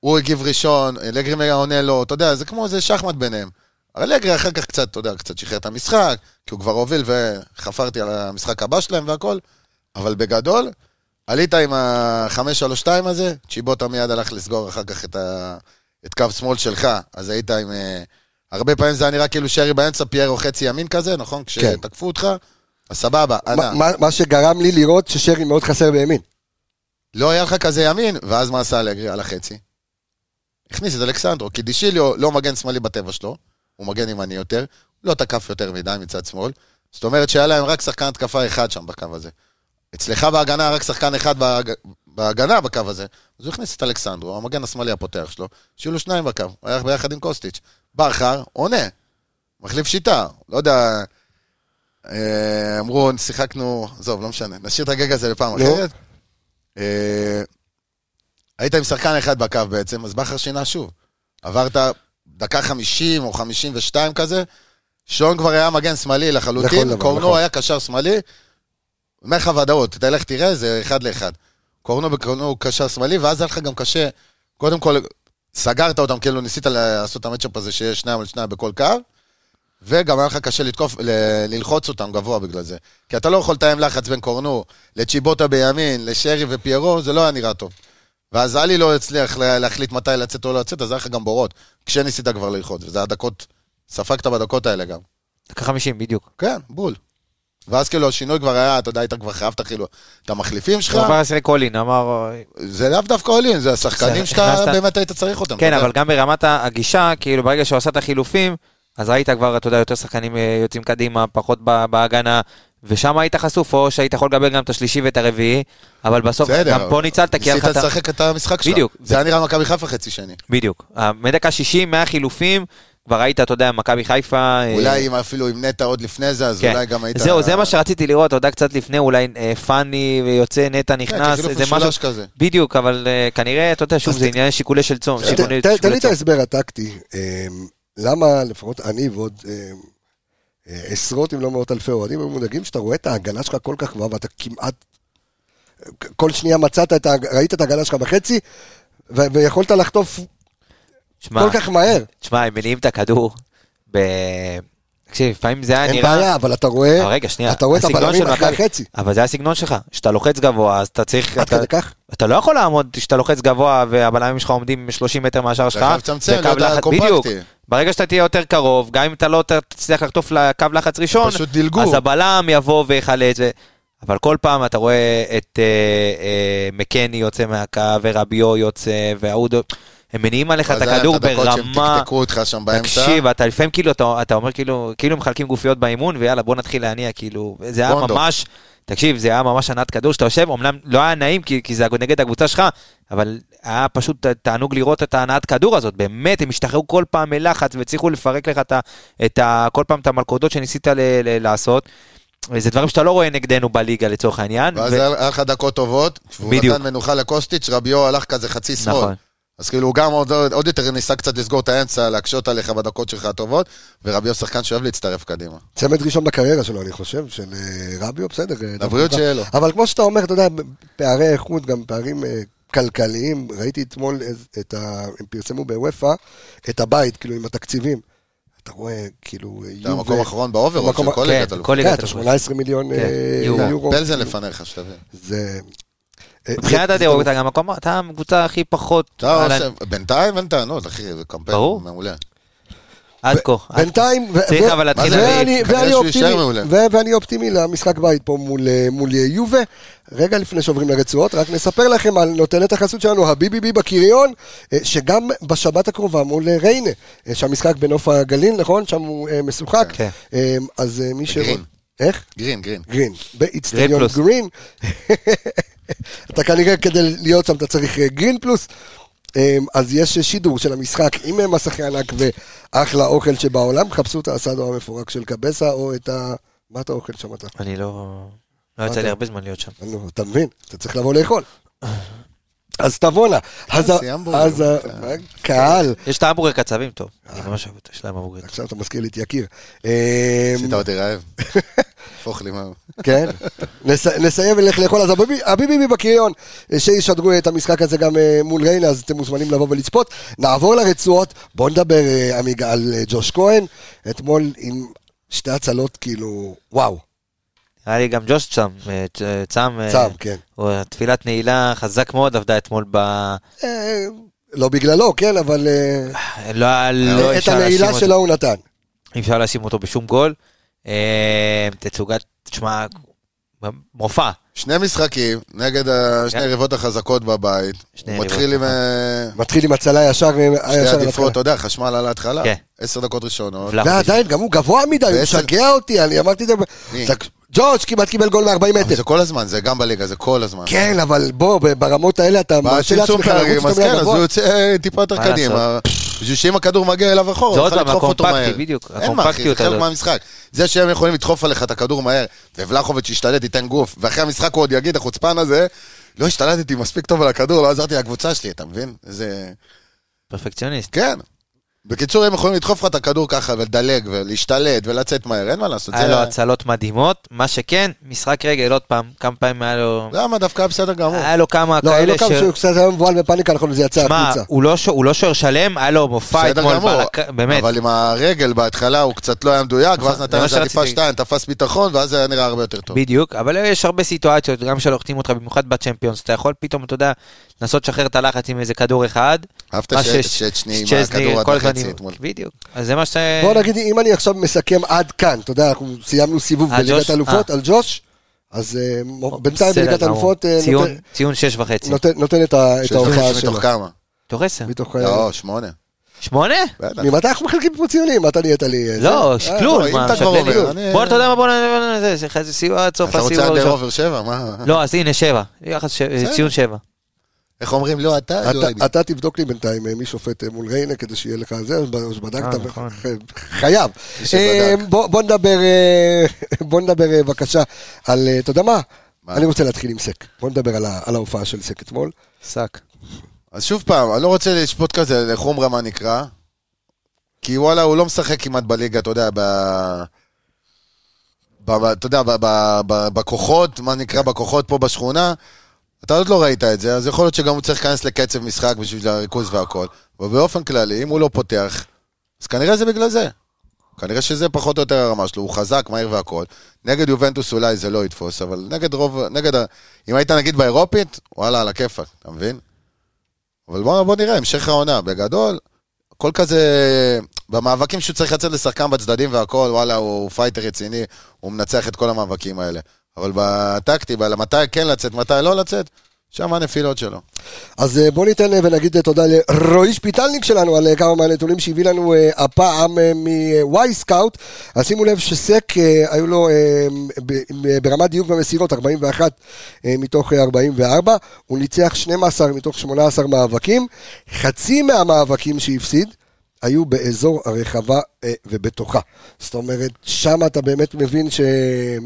הוא הגיב ראשון, אלגרי עונה לו, אתה יודע, זה כמו איזה שחמט ביניהם. אבל אלגרי אחר כך קצת, אתה יודע, קצת שחרר את המשחק, כי הוא כבר הוביל וחפרתי על המשחק הבא שלהם והכל, אבל בגדול, עלית עם ה-5-3-2 הזה, צ'יבוטה מיד הלך לסגור אחר כך את, ה... את קו שמאל שלך, אז היית עם... אה, הרבה פעמים זה היה נראה כאילו שרי באמצע, פיירו חצי ימין כזה, נכון? כשתקפו אותך, אז סבבה, מה- אנא. מה- מה שגרם לי לראות ששרי מאוד חסר בימין, לא היה לך כזה ימין, ואז מה עשה אלגרי על החצי? הכניס את אלכסנדרו, כי דישיליו לא מגן שמאלי בטבע שלו, הוא מגן ימני יותר, לא תקף יותר מדי מצד שמאל. זאת אומרת שהיה להם רק שחקן התקפה אחד שם בקו הזה. אצלך בהגנה רק שחקן אחד בהג... בהגנה בקו הזה, אז הוא הכניס את אלכסנדרו, המגן השמאלי הפותח שלו, שיהיו לו שניים בקו, הוא היה ביחד עם קוסטיץ'. בכר עונה, מחליף שיטה, לא יודע, אמרו, שיחקנו, עזוב, לא משנה, נשאיר את הגג הזה לפעם נו. אחרת. אה, היית עם שחקן אחד בקו בעצם, אז בכר שינה שוב. עברת דקה 50 או 52 כזה, שון כבר היה מגן שמאלי לחלוטין, נכון, קורנו נכון. היה קשר שמאלי. אומר לך ודאות, תלך תראה, זה אחד לאחד. קורנו בקורנו הוא קשר שמאלי, ואז היה לך גם קשה, קודם כל, סגרת אותם, כאילו ניסית לעשות את המצ'אפ הזה שיש שניים על שניים בכל קו, וגם היה לך קשה לתקוף, ל- ללחוץ אותם גבוה בגלל זה. כי אתה לא יכול לתאם לחץ בין קורנו לצ'יבוטה בימין, לשרי ופיירו, זה לא היה נראה טוב. ואז עלי לא הצליח לה- להחליט מתי לצאת או לא לצאת, אז היה לך גם בורות, כשניסית כבר ללחוץ, וזה הדקות, ספגת בדקות האלה גם. דקה 50, בדיוק. כן, בול. ואז כאילו השינוי כבר היה, אתה יודע, היית כבר חייבת כאילו את המחליפים שלך, הוא עבר קולין, אמר... זה לאו דווקא עולים, זה השחקנים שאתה הכנסת- באמת היית צריך אותם. כן, אתה יודע. אבל גם ברמת הגישה, כאילו ברגע שהוא עשה את החילופים, אז ראית כבר, אתה יודע, יותר שחקנים אה, יוצאים קדימה, פחות בהגנה, ושם היית חשוף, או שהיית יכול לקבל גם את השלישי ואת הרביעי, אבל בסוף, בסדר, גם פה ניצלת, כי היה לך ניסית. לשחק את המשחק שלך. בדיוק. זה היה נראה מכבי חיפה חצי שני. בדיוק. אה, מדקה 60, מהחילופים, כבר ראית, אתה יודע, מכבי חיפה... אה, אולי אם אפילו עם נטע עוד לפני זה, אז כן. אולי גם היית... זהו, זה מה שרציתי לראות, אתה יודע, קצת לפני, אולי פאני ויוצא נטע כן, נכנס, כחילוף זה משהו... כזה. בדיוק, אבל אה, כנראה, אתה יודע, שוב, זה עניין שיקולי של צום. תן לי את. ההסבר הטקטי. למה לפחות אני ועוד אמ, אה, עשרות אם לא מאות אלפי אוהדים היו מודאגים שאתה רואה את ההגנה שלך כל כך גבוהה ואתה כמעט... כל שנייה מצאת את ה... ראית את ההגנה שלך בחצי ו- ויכולת לחטוף שמע, כל כך מהר. תשמע, הם מניעים את הכדור ב... תקשיב, לפעמים זה היה אין נראה... בעיה, אבל אתה רואה... אבל רגע, שנייה. אתה רואה את הבלמים של אחרי מכבי- החצי. אבל זה הסגנון שלך. כשאתה לוחץ גבוה, אז אתה צריך... עד אתה- כדי כך? אתה לא יכול לעמוד כשאתה לוחץ גבוה והבלמים שלך עומדים 30 מטר מהשאר שלך. חייב לצמצם, לחץ- קומפקטי. בדיוק. ברגע שאתה תהיה יותר קרוב, גם אם אתה לא תצליח לחטוף לקו לחץ ראשון. אז הבלם יבוא ויחלץ. ו... אבל כל פעם אתה רואה את אה, אה, מקני יוצא מהקו, ורביו יוצא, וההוא... הם מניעים עליך את אז היה הכדור הדקות שהם ברמה... תקתקו אותך שם באמצע. תקשיב, אתה לפעמים כאילו, אתה, אתה אומר כאילו, כאילו מחלקים גופיות באימון, ויאללה, בוא נתחיל להניע, כאילו, זה היה בונדו. ממש, תקשיב, זה היה ממש הנעת כדור שאתה יושב, אמנם לא היה נעים, כי, כי זה נגד הקבוצה שלך, אבל היה פשוט תענוג לראות את ההנעת כדור הזאת, באמת, הם השתחררו כל פעם מלחץ, והצליחו לפרק לך את ה, את ה, כל פעם את המלכודות שניסית ל, ל, לעשות. זה דברים שאתה לא רואה נגדנו בליגה לצורך העניין. ואז היה לך דקות טובות, והוא בדיוק. נתן מנוחה לקוסטיץ', רביו הלך כזה חצי שמאל. נכון. אז כאילו הוא גם עוד, עוד יותר ניסה קצת לסגור את האמצע, להקשות עליך בדקות שלך הטובות, ורביו שחקן שאוהב להצטרף קדימה. צמד ראשון בקריירה שלו, אני חושב, של אה, רביו, בסדר. אה, לבריאות. שיהיה לו. אבל כמו שאתה אומר, אתה יודע, פערי איכות, גם פערים אה, כלכליים, ראיתי אתמול את ה... הם פרסמו באופ"א את הבית, כאילו, עם התקציבים. אתה רואה, כאילו, זה המקום האחרון ב overall במקום- של כל כן, ליגת אלופות. כל כן, אתה אלופות. 18 מיליון אה, כן, יורו. יורו. פלזן לפניך, שתבין. זה... מבחינת הדירוג, אתה גם מקום, אתה הקבוצה הכי פחות, בינתיים אין טענות, אחי, זה קמפיין. מעולה. עד כה. בינתיים, צריך אבל להתחיל ואני- להעיף. ואני אופטימי, למשחק בית פה מול, אה, אה, יובה. רגע לפני שעוברים לרצועות, רק נספר לכם על נותנת החסות שלנו, הביביבי בקריון, אה, שגם בשבת הקרובה מול ריינה, שהמשחק בנוף הגליל, נכון? שם הוא משוחק. כן. אז מי ש... איך? גרין, גרין. גרין. באיצטדיון. גרין. אתה כנראה כדי להיות שם אתה צריך אה, גרין פלוס. אה, אז יש שידור של המשחק עם מסכי ענק ואחלה אוכל שבעולם. חפשו את האסאדו המפורק של קבסה או את ה... מה אתה אוכל שם אתה? אני לא... לא יצא? לי הרבה זמן להיות שם. אתה מבין? אתה צריך לבוא לאכול. אז תבוא נא. אז ה- תעשי המבורגר. אז ה- קהל. יש את ההמבורגר קצבים טוב. אני ממש אוהב אותו, יש להם המבורגר. עכשיו אתה מזכיר לי את יקיר. אה, עשית אותי רעב. הפוך לי מה... כן, נס, נסיים ונלך לאכול, אז הביבי- הביבי בקריון, אה, שישדרו את המשחק הזה גם אה, מול ריינה, אז אתם מוזמנים לבוא ולצפות. נעבור לרצועות, בואו נדבר, אה, עמיגה, על אה, ג'וש כהן, אתמול עם שתי הצלות, כאילו, וואו, היה לי גם ג'וש צם, אה, צ- צם, אה, צם, כן. תפילת נעילה חזק מאוד עבדה אתמול ב... אה, לא בגללו, כן, אבל אה, לא לא את הנעילה. שלו הוא נתן. אי אפשר להאשים אותו בשום גול. אה, תצוגת, תשמע, מופע. שני משחקים נגד שני כן. היריבות החזקות בבית. שני הוא מתחיל עם אה, מתחיל עם הצלה ישר, שתי עדיפות. אתה יודע, חשמל על ההתחלה. כן. עשר דקות ראשונות. ועדיין, גם הוא גבוה מדי, הוא משגע אותי, אני אמרתי את זה. זה- ג'ורג' כמעט קיבל גול מ-40 אבל מטר. זה כל הזמן, זה גם בליגה, זה כל הזמן. כן, אבל בוא, ברמות האלה אתה מרשה לעצמך לרוץ אז כן. הוא יוצא אה, טיפה יותר מה קדימה. בשביל שאם הכדור מגיע אליו אחורה, זה הוא עוד פעם, לדחוף אותו הקומפקטי, מהר. בדיוק, אין מה, אחי, זה חלק הזאת. מהמשחק. זה שהם יכולים לדחוף עליך את הכדור מהר, ובלחוביץ' ישתלט, ייתן גוף, ואחרי המשחק הוא עוד יגיד, החוצפן הזה, לא השתלטתי מספיק טוב על הכדור, לא עזרתי לקבוצה שלי, אתה מבין? זה... פרפקציוניסט. כן. בקיצור, הם יכולים לדחוף לך את הכדור ככה, ולדלג, ולהשתלט, ולצאת מהר, אין מה לעשות. היה לו הצלות מדהימות, מה שכן, משחק רגל, עוד פעם, כמה פעמים היה לו... למה? דווקא היה בסדר גמור. היה לו כמה לא, כאלה לא כמה שהוא קצת היה מבוהל בפאניקה, נכון, זה יצא שמע, החוצה. הוא לא ש- הוא לא שוער שלם, היה לו מופע בסדר אתמול, באמת. אבל עם הרגל בהתחלה הוא קצת לא היה מדויק, נכון, ואז נתן איזה עדיפה. שתיים, תפס ביטחון, ואז זה היה נראה הרבה יותר טוב. בדיוק, אבל יש הרבה סיטואציות, גם שלא החתימו אותך, במיוחד בצ'מפיונס, אתה יכול פתאום, אתה יודע, לנסות לשחרר את הלחץ עם איזה כדור אחד. אהבת מה ש- שיש- שצ'ני עם הכדור עד עם- אתמול. בדיוק, אז זה מה ש... בוא נגיד, אם אני עכשיו מסכם עד כאן, אתה יודע, אנחנו סיימנו סיבוב אה, בליגת? האלופות על ג'וש, אז אה, בינתיים בליגת. האלופות אה, ציון- שש וחצי. נותן- את שש ההופעה וחצי שלו. מתוך כמה? מתוך עשר. מתוך... אה, לא, שמונה. שמונה? ממתי אנחנו מחלקים פה ציונים? אתה נהיית לי... אה, לא, אם מה, אתה כבר? אני- בוא, אתה יודע מה, בוא נ... זה, זה זה סיוע עד סוף אתה רוצה הראשון. אובר שבע? מה? לא, אז הנה, שבע. ציון שבע. איך אומרים? לא, אתה, לא אתה- אני. אתה תבדוק לי בינתיים אה, מי שופט אה, מול ריינה כדי שיהיה לך זה, אז שבדקת, אה, נכון. חייב. בוא נדבר, בוא נדבר בבקשה על, אתה יודע מה? אני רוצה להתחיל עם סק. בוא נדבר על ההופעה של סק אתמול. שק. אז שוב פעם, אני לא רוצה לשפוט כזה לחומרה מה נקרא, כי וואלה, הוא לא משחק כמעט בליגה, אתה יודע, ב... ב... ב- אתה יודע, ב... ב... ב... בכוחות, מה נקרא בכוחות פה בשכונה, אתה עוד לא ראית את זה, אז יכול להיות שגם הוא צריך להיכנס לקצב משחק בשביל הריכוז והכל. אבל באופן כללי, אם הוא לא פותח, אז כנראה זה בגלל זה. כנראה שזה פחות או יותר הרמה שלו, הוא חזק, מהיר והכל. נגד יובנטוס אולי זה לא יתפוס, אבל נגד רוב, נגד ה... אם היית נגיד באירופית, וואלה, על הכיפאק, אתה מבין? אבל בוא, בוא נראה, המשך העונה, בגדול, הכל כזה, במאבקים שהוא צריך לצאת לשחקן בצדדים והכל, וואלה, הוא פייטר רציני, הוא מנצח את כל המאבקים האלה. אבל בטקטי, על מתי כן לצאת, מתי לא לצאת, שם הנפילות שלו. אז אה, בוא ניתן אה, ונגיד אה, תודה לרועי שפיטלניק שלנו על כמה מהנתונים שהביא לנו הפעם מוואי סקאוט. אז שימו לב שסק היו לו ברמת דיוק במסירות 41 אה, מתוך אה, 44. הוא ניצח 12 מתוך 18 מאבקים. חצי מהמאבקים שהפסיד היו באזור הרחבה אה, ובתוכה. זאת אומרת, שם אתה באמת מבין ש-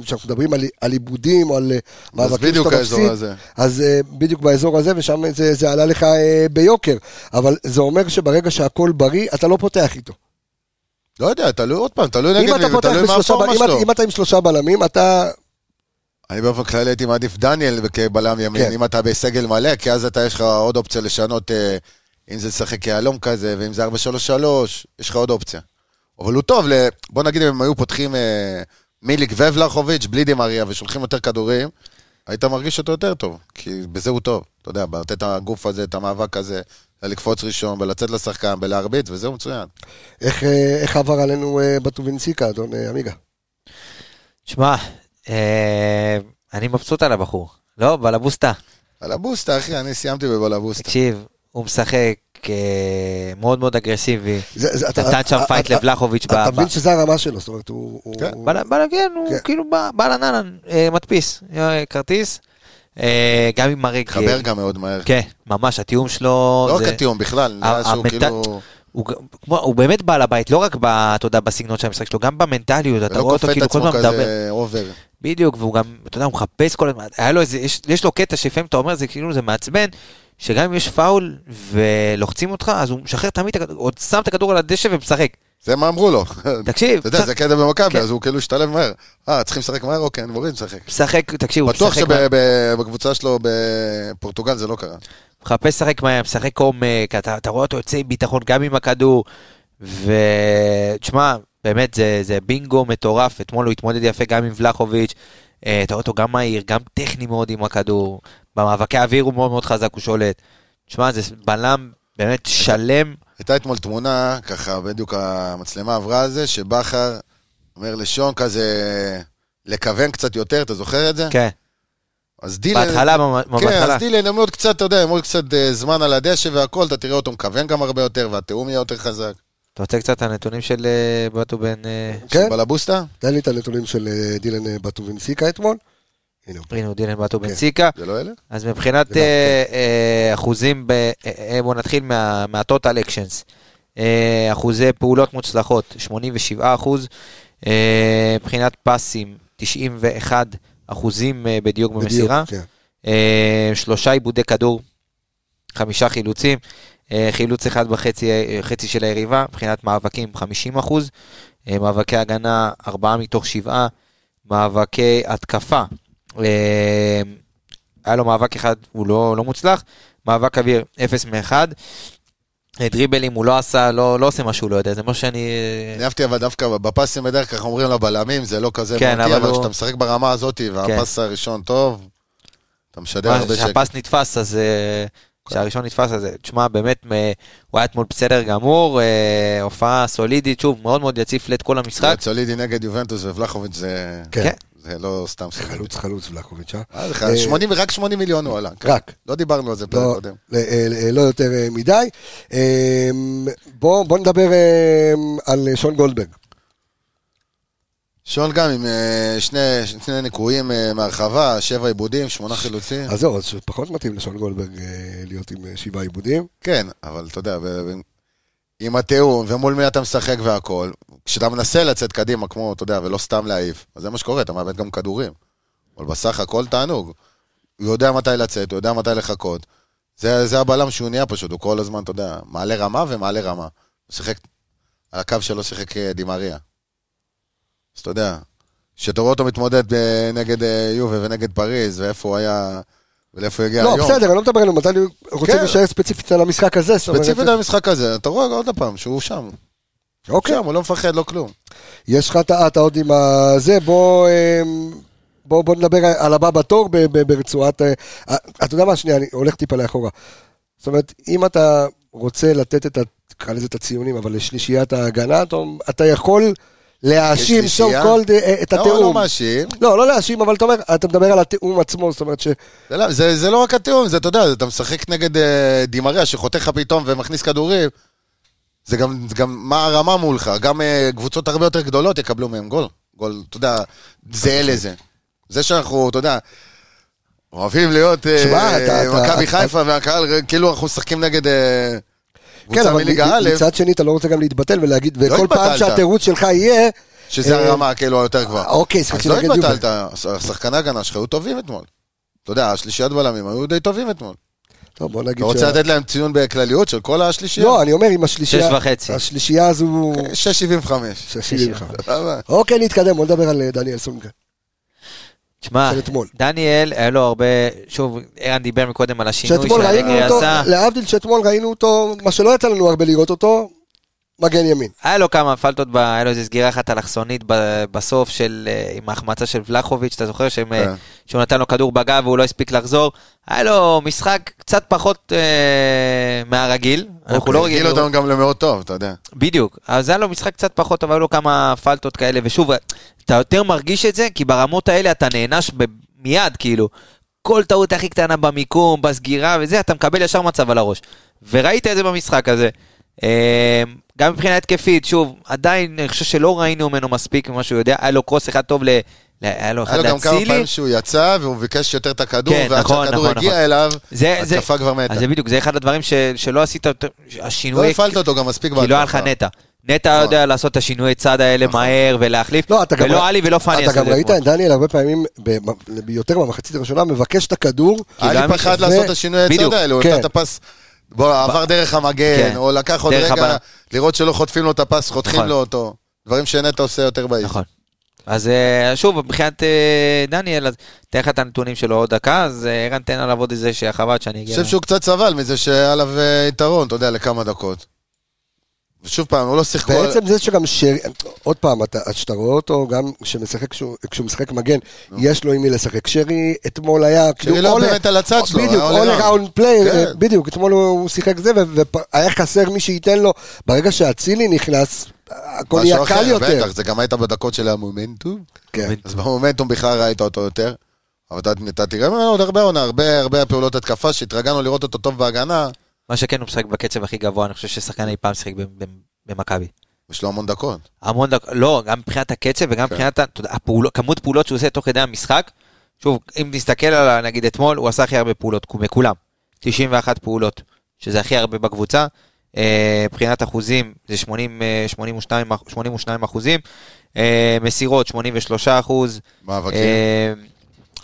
שאנחנו מדברים על, על עיבודים או על אה, מאבקים בדיוק שאתה האזור מפסיד. הזה. אז uh, בדיוק באזור הזה, ושם זה, זה עלה לך ביוקר. אבל זה אומר שברגע שהכל בריא, אתה לא פותח איתו. לא יודע, תלוי עוד פעם, תלוי נגד מי, ותלוי מה הפורמה שלו. אם אתה עם שלושה בלמים, אתה... אני באופן כללי הייתי מעדיף דניאל כבלם ימין, כן. אם אתה בסגל מלא, כי אז אתה יש לך עוד אופציה לשנות, אה, אם זה לשחק יהלום כזה, ואם זה 4-3-3, יש לך עוד אופציה. אבל הוא טוב, ל- בוא נגיד אם הם היו פותחים אה, מיליק ובלחוביץ' בלי דימריה ושולחים יותר כדורים, היית מרגיש אותו יותר טוב, כי בזה הוא טוב. אתה יודע, לתת את הגוף הזה, את המאבק הזה, לקפוץ ראשון, ולצאת לשחקן, ולהרביץ, וזהו מצוין. איך, אה, איך עבר עלינו uh, בטובינסיקה, אדון אה, עמיגה? שמע, אה, אני מבסוט על הבחור. לא, בלבוסטה. על הבוסטה, אחי, אני סיימתי בבלבוסטה. תקשיב, הוא משחק אה, מאוד מאוד אגרסיבי. נתן שם פייט אתה- לבלחוביץ' אתה מבין שזה הרמה שלו, זאת אומרת, הוא... כן. הוא- להגן, הוא כן. כאילו בא- אה, מדפיס, אה, כרטיס. אה, גם עם הרגל. חבר גם מאוד מהר. כן, ממש, התיאום שלו... לא רק התיאום בכלל, נראה שהוא כאילו... הוא, ג- כמו, הוא באמת בעל הבית, לא רק ב, אתה יודע, בסגנון של המשחק שלו, גם במנטליות, אתה לא רואה אותו כאילו כל עצמו הזמן מדבר. כזה over. בדיוק, והוא גם, אתה יודע, הוא מחפש כל הזמן, היה לו איזה, יש, יש לו קטע שלפעמים אתה אומר, זה כאילו, זה מעצבן, שגם אם יש פאול ולוחצים אותך, אז הוא משחרר תמיד, את הכדור, עוד שם את הכדור על הדשא ומשחק. זה מה אמרו לו. תקשיב, אתה יודע, זה קטע במכבי, כן. אז הוא כאילו השתלב מהר. אה, צריכים לשחק מהר? אוקיי, אני מוריד לשחק. משחק, תקשיב, הוא בטוח משחק, מהר, שבקבוצה שלו בפורטוגל זה לא קרה. מחפש לשחק מהר, משחק עומק, אתה, רואה אותו יוצא עם ביטחון גם עם הכדור, ותשמע, באמת זה, בינגו מטורף, אתמול הוא התמודד יפה גם עם ולחוביץ', אתה רואה אותו גם מהיר, גם טכני מאוד עם הכדור, במאבקי האוויר הוא מאוד מאוד חזק, הוא שולט. תשמע, זה בלם באמת שלם, הייתה אתמול תמונה, ככה בדיוק המצלמה עברה על זה, שבכר אומר לשון כזה, לכוון קצת יותר, אתה זוכר את זה? כן, אז דילן... בהתחלה, ממש- כן, בהתחלה. אז דילן, הם עוד קצת, אתה יודע, הם עוד קצת אה, זמן על הדשא והכל, אתה תראה אותו מכוון גם הרבה יותר, והתיאום יהיה יותר חזק. אתה רוצה קצת הנתונים של אה, בטו בן... אה, כן, בלבוסטה? תן לי את הנתונים של אה, דילן אה, בטובינסיקה אתמול. הנה הוא. הנה הוא דילן בטו כן. בן סיקה. זה לא אלה? אז מבחינת לא, אחוזים, ב- בואו נתחיל מה- מהטוטל אקשנס. אחוזי פעולות מוצלחות, 87 אחוז. מבחינת פסים, 91 אחוזים בדיוק במסירה. כן. שלושה עיבודי כדור, חמישה חילוצים, חילוץ אחד בחצי אה, חצי של היריבה, מבחינת מאבקים 50 אחוז, אה, מאבקי הגנה 4 מתוך 7, מאבקי התקפה, אה, היה לו מאבק אחד, הוא לא, לא מוצלח, מאבק אוויר 0 מ-1, דריבלים הוא לא עשה, לא, לא עושה מה שהוא לא יודע, זה מה שאני... אני אהבתי אבל דווקא בפסים בדרך כלל אומרים לבלמים, זה לא כזה כן, מהותי, אבל אבל הוא- כשאתה משחק ברמה הזאת, והפס הראשון טוב, אתה משדר הרבה שקט. כשהפס נתפס, אז... כשהראשון נתפס, אז אה, תשמע, באמת, הוא היה אתמול בסדר גמור, אה, הופעה סולידית, שוב, מאוד מאוד יציף את כל המשחק. סולידי נגד יובנטוס ובלחוביץ' זה... כן. זה לא סתם סולידי. חלוץ חלוץ ולחוביץ', אה? אה, זה אה, 80 רק 80 מיליון הוא עלה. רק. לא דיברנו על זה פרק לא, קודם. לא, יותר מדי. אה, בוא בוא נדבר על שון גולדברג. שון גם עם אה, שני שני ניקויים אה, מהרחבה, שבע עיבודים, שמונה חילוצים. אז זהו, אז פחות מתאים לשון גולדברג אה, להיות עם שבעה עיבודים. כן, אבל אתה יודע, ב- עם התיאום ומול מי אתה משחק והכל, כשאתה מנסה לצאת קדימה, כמו, אתה יודע, ולא סתם להעיף, אז זה מה שקורה, אתה מאבד גם כדורים. אבל בסך הכל תענוג. הוא יודע מתי לצאת, הוא יודע מתי לחכות. זה, זה הבלם שהוא נהיה פשוט, הוא כל הזמן, אתה יודע, מעלה רמה ומעלה רמה. הוא שיחק, על הקו שלו שיחק דימריה. אז אתה יודע, כשאתה רואה אותו מתמודד אה, נגד אה, יובה ונגד פריז, ואיפה הוא היה, ולאיפה הוא הגיע לא, היום. בסדר, אני לא מדבר עלינו, מתי אני רוצה כן. להישאר ספציפית על המשחק הזה. ספציפית על המשחק הזה, אתה רואה עוד פעם שהוא שם. אוקיי, שם, הוא לא מפחד, לא כלום. יש לך את אתה עוד עם הזה, בוא... אה, בוא, בוא נדבר על הבא בתור ברצועת... אה, אתה יודע מה, שנייה, אני הולך טיפה לאחורה. זאת אומרת, אם אתה רוצה לתת את, תקרא לזה את הציונים, אבל לשלישיית ההגנה, אתה, אתה יכול להאשים סו כשלישייה? קולד את לא, לא התיאום. מאשים. לא, לא להאשים, אבל אתה אומר, אתה מדבר על התיאום עצמו, זאת אומרת ש... זה לא- לא רק התיאום, זה, אתה יודע, אתה משחק נגד אה, דימריה שחותך לך פתאום ומכניס כדורים. זה גם, גם מה הרמה מולך. גם אה, קבוצות הרבה יותר גדולות יקבלו מהם גול. גול, אתה יודע, זהה לזה. זה שאנחנו, אתה יודע, אוהבים להיות אה, מכבי חיפה והקהל, כאילו אנחנו משחקים נגד אה, כן, קבוצה אבל מליגה א', מצד שני, אתה לא רוצה גם להתבטל ולהגיד, לא וכל פעם. שהתירוץ שלך יהיה... שזה אה, הרמה כאילו היותר גבוהה. אוקיי, אז שיחקתי לא. התבטלת, השחקני ההגנה שלך היו טובים אתמול. אתה יודע, השלישיית בלמים היו די טובים אתמול. טוב, בוא נגיד אתה רוצה לתת להם ציון בכלליות של כל השלישייה? לא, אני אומר, עם השלישייה... שש וחצי. השלישייה הזו... 6.75. 6.75. למה? אוקיי, נתקדם, בוא נדבר על אה, דניאל סונגה. תשמע. דניאל, היה לו הרבה, שוב, ערן דיבר מקודם על השינוי שאתמול ראינו שהאלגרי אותו, עשה. להבדיל שאתמול ראינו אותו, מה שלא יצא לנו הרבה לראות אותו, מגן ימין. היה לו כמה פלטות, ב- היה לו איזו סגירה אחת אלכסונית ב- בסוף של, אה, עם ההחמצה של ולחוביץ', אתה זוכר שהם, אה, כן. שהוא נתן לו כדור בגב והוא לא הספיק לחזור? היה לו משחק קצת פחות אה, מהרגיל, אנחנו לא הרגיל רגילים. אותם גם למאוד טוב, אתה יודע. בדיוק, אז היה לו משחק קצת פחות, אבל היו לו כמה פלטות כאלה, ושוב, אתה יותר מרגיש את זה, כי ברמות האלה אתה נענש ב- מיד, כאילו. כל טעות הכי קטנה במיקום, בסגירה וזה, אתה מקבל ישר מצב על הראש. וראית את זה במשחק הזה. אה, גם מבחינה התקפית, שוב, עדיין, אני חושב שלא ראינו ממנו מספיק ממה שהוא יודע, היה לו קרוס אחד טוב ל... היה לו אחד היה לו גם כמה. פעמים שהוא יצא והוא ביקש יותר את הכדור, כן, ועד נכון, שהכדור נכון, הגיע נכון. אליו, זה- זה- התקפה כבר מתה. אז זה בדיוק, זה אחד הדברים ש- שלא עשית יותר, לא השינוי... הפעלת אותו גם מספיק כי לא היה לך נטע. נטע נכון. יודע לעשות את השינוי צד האלה נכון. מהר ולהחליף, לא, אתה גם ולא עלי ולא פאני אתה גם זה ראית. את דניאל הרבה פעמים, ב- יותר במחצית הראשונה, מבקש את הכדור. היה היה לי מי פחד לעשות את השינוי הצד האלה, הוא כן. נתן את הפס, בוא, עבר דרך המגן, כן. או לקח עוד רגע. לראות שלא חוטפים לו את הפס, חותכים נכון. לו אותו. דברים שנטע עושה יותר באיז. נכון. אז אה, שוב, מבחינת אה, דניאל, אז תן לך את הנתונים שלו עוד דקה, אז אה, ערן תן עליו עוד איזה שהחב"ד שאני אני אגיע. חושב שהוא קצת סבל מזה שהיה עליו יתרון, אתה יודע, לכמה דקות. ושוב פעם, הוא לא שיחק... בעצם זה שגם שרי, עוד פעם, אתה- שאתה רואה אותו, גם כשמשחק, כשהוא כשהוא משחק מגן, יש לו עם מי לשחק. שרי אתמול היה, שרי לא all- באמת על הצד שלו, בדיוק, all around. play, כן. בדיוק, אתמול הוא שיחק זה, והיה חסר מי שייתן לו, ברגע שאצילי נכנס, הכל נהיה קל יותר. בטח, זה גם היית בדקות של המומנטום. כן. אז במומנטום בכלל ראית אותו יותר. אבל אתה, אתה תראה ממנו עוד הרבה עונה, הרבה הרבה פעולות התקפה שהתרגלנו לראות אותו טוב בהגנה, מה שכן, הוא משחק בקצב הכי גבוה, אני חושב ששחקן אי פעם שיחק במכבי. יש לו המון דקות. המון דקות, לא, גם מבחינת הקצב וגם כן. מבחינת, כמות פעולות שהוא עושה תוך כדי המשחק. שוב, אם נסתכל על, נגיד אתמול, הוא עשה הכי הרבה פעולות, מכולם. 91 פעולות, שזה הכי הרבה בקבוצה. אה, מבחינת אחוזים, זה 80, אה, 82, אח- 82 אחוזים. אה, מסירות, 83 אחוז. מאבקים. אה,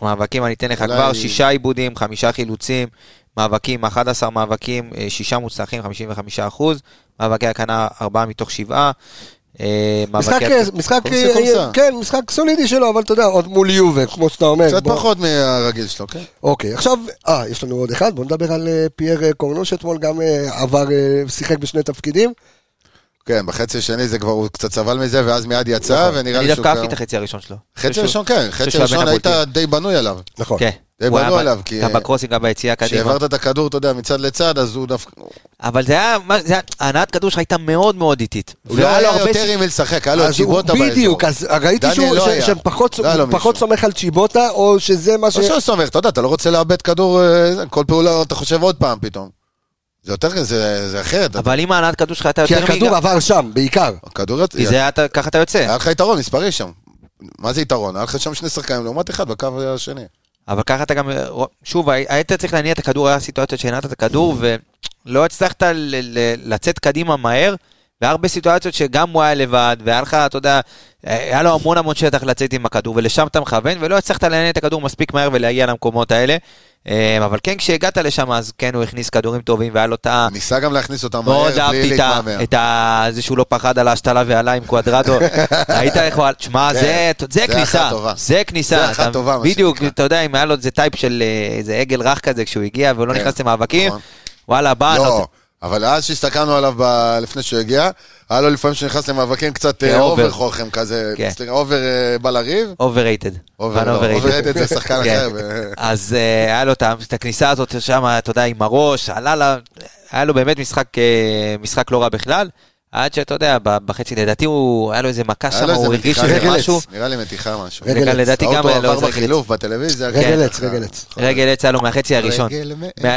מאבקים, אני אתן לך כבר, שישה עיבודים, חמישה חילוצים, מאבקים, 11 מאבקים, אה, שישה מוצלחים, 55 אחוז, מאבקי הקנה, ארבעה מתוך שבעה. אה, משחק, משחק, אה. כן, משחק סולידי שלו, אבל אתה יודע, עוד מול יובה, כמו שאתה אומר. קצת פחות מהרגיל שלו, כן? אוקיי, עכשיו, אה, יש לנו עוד אחד, בוא נדבר על אה, פייר אה, קורנו, שאתמול גם אה, עבר, אה, שיחק בשני תפקידים. כן, בחצי השני זה כבר, הוא קצת סבל מזה, ואז מיד יצא, נכון. ונראה אני לי שהוא... דווקא אהבתי את החצי הראשון שלו. חצי ראשון, כן, חצי שהוא ראשון היית. די בנוי עליו. נכון. כן. די הוא היה בנו ב- עליו, כי- גם בקרוסים, גם ביציאה קדימה. כשהעברת את הכדור, אתה יודע, מצד לצד, אז הוא דווקא... אבל זה היה, זה היה- הנעת כדור שלך הייתה מאוד מאוד איטית. הוא לא היה יותר עם מי לשחק, היה לו את צ'יבוטה באזור. בדיוק, אז ראיתי שהוא לא. שפחות לא פחות מישהו. סומך על צ'יבוטה, או שזה מה ש... לא שהוא סומך, אתה יודע, אתה לא רוצה לאבד כדור, אה, כל פעולה אתה חושב עוד פעם פתאום. זה יותר, זה זה אחרת. אבל אם הנעת כדור שלך הייתה כי יותר הכדור מגע- עבר שם, בעיקר. הכדור... כי זה היה- ככה אתה יוצא. היה לך יתרון מספרי שם. מה זה יתרון? היה לך שם שני שחקנים לעומת אחד בקו השני. אבל ככה אתה גם, שוב, היית צריך להניע את הכדור, היה סיטואציות שהנעת את הכדור, ולא הצלחת לצאת קדימה מהר, והיה הרבה סיטואציות שגם הוא היה לבד, והיה לך, אתה יודע, היה לו המון המון שטח לצאת עם הכדור, ולשם אתה מכוון, ולא הצלחת להניע את הכדור מספיק מהר ולהגיע למקומות האלה. אה, אבל כן, כשהגעת לשם, אז כן, הוא הכניס כדורים טובים, והיה לו את ה... ניסה גם להכניס אותם מאוד מהר, בלי אהבתי את ה- להתמהמה. את. זה שהוא לא פחד על ההשתלה ועלה עם קוואדרדו. הוא... תשמע, זה כן, זה כניסה. זה כניסה. זה אחת טובה, בדיוק. אתה יודע, אם היה לו איזה טייפ של אה, איזה עגל רך כזה כשהוא הגיע והוא לא כן, נכנס למאבקים, נכון. וואלה, בא... אבל אז שהסתכלנו עליו ב- לפני שהוא הגיע, היה לו לפעמים שנכנס למאבקים קצת כן, אה, over. Over חוכם כזה, כן. סליחה, over בא לריב. Overrated. Over, לא, overrated זה שחקן כן. אחר. אז אה, היה לו את הכניסה הזאת שם, אתה יודע, עם הראש, עלה לה... היה לו באמת משחק אה, משחק לא רע בכלל. עד שאתה יודע, בחצי, לדעתי הוא, היה לו איזה מכה שם, איזה הוא הרגיש עץ. משהו. נראה לי מתיחה משהו. רגל. לדעתי גם האוטו היה לו עבר איזה רגל עץ. בחילוף בטלוויזיה. רגל עץ. רגל עץ. רגל עץ היה לו מהחצי הראשון.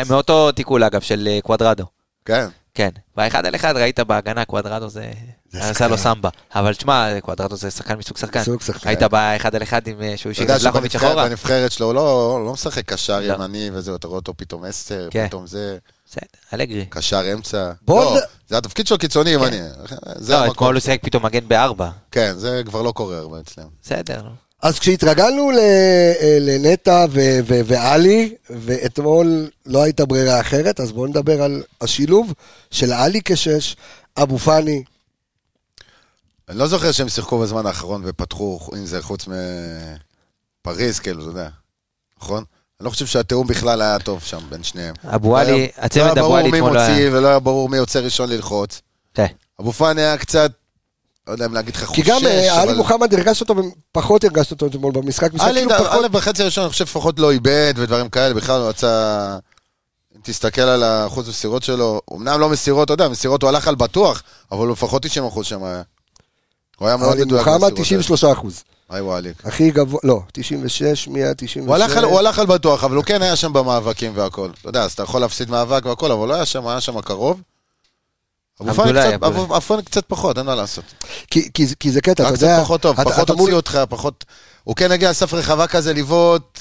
מאותו תיקול אגב, של קוואדרדו. כן. כן, באחד על אחד ראית בהגנה קוואדרדו זה... זה עשה לו. סמבה. אבל תשמע, קוואדרדו זה שחקן מסוג שחקן. מסוג שחקן. היית באחד על אחד עם אה, שהוא אתה השאיר יודע את לחוביץ' שבנבחרת אחורה? בנבחרת שלו הוא לא לא משחק קשר לא. ימני וזהו, אתה רואה אותו פתאום עשר, כן. פתאום זה, בסדר, אלגרי. קשר אמצע. בוא לא, זה התפקיד שלו קיצוני ימני. זה לא, המקום. אתמול הוא שיחק פתאום מגן בארבע. כן, זה כבר לא קורה הרבה אצלם. בסדר. אז כשהתרגלנו ל- אה, לנטע ו- ו- ואלי, ואתמול לא הייתה ברירה אחרת, אז בואו נדבר על השילוב של עלי כשש, אבו פאני. אני לא זוכר שהם שיחקו בזמן האחרון ופתחו, אם זה חוץ מפריז, כאילו, אתה יודע, נכון? אני לא חושב שהתיאום בכלל היה טוב שם בין שניהם. אבו לא עלי, היה- הצמד אבו עלי לא היה אתמול ברור לא מי מוציא היה... ולא היה ברור מי יוצא ראשון ללחוץ. כן. אבו פאני היה קצת, לא יודע אם להגיד לך כי חושש, גם אה, עלי. מוחמד הרגשת אותו, פחות הרגשת אותו אתמול במשחק. עלי, כאילו. עלי בחצי הראשון, אני חושב לפחות לא איבד ודברים כאלה, בכלל לא יצא... אם תסתכל על האחוז מסירות שלו, אמנם לא מסירות, אתה יודע, מסירות הוא הלך על בטוח, אבל הוא לפחות 90 אחוז שם היה. הוא היה מאוד עלי מדויק מוחמד במסירות 93 אחוז. היי וואליק. הכי גבוה, לא, 96, 196. הוא הלך, על, הוא הלך על בטוח, אבל הוא כן היה שם במאבקים והכל. אתה יודע, אז אתה יכול להפסיד מאבק והכל, אבל הוא לא היה שם, היה שם קרוב. אבו פאני עבדולאי, קצת, פחות, אין מה לעשות. כי- כי זה- כי זה קטע, אתה רק יודע... קצת פחות טוב, אתה- פחות הוציא אותך, פחות... הוא כן הגיע לסף רחבה כזה לבעוט,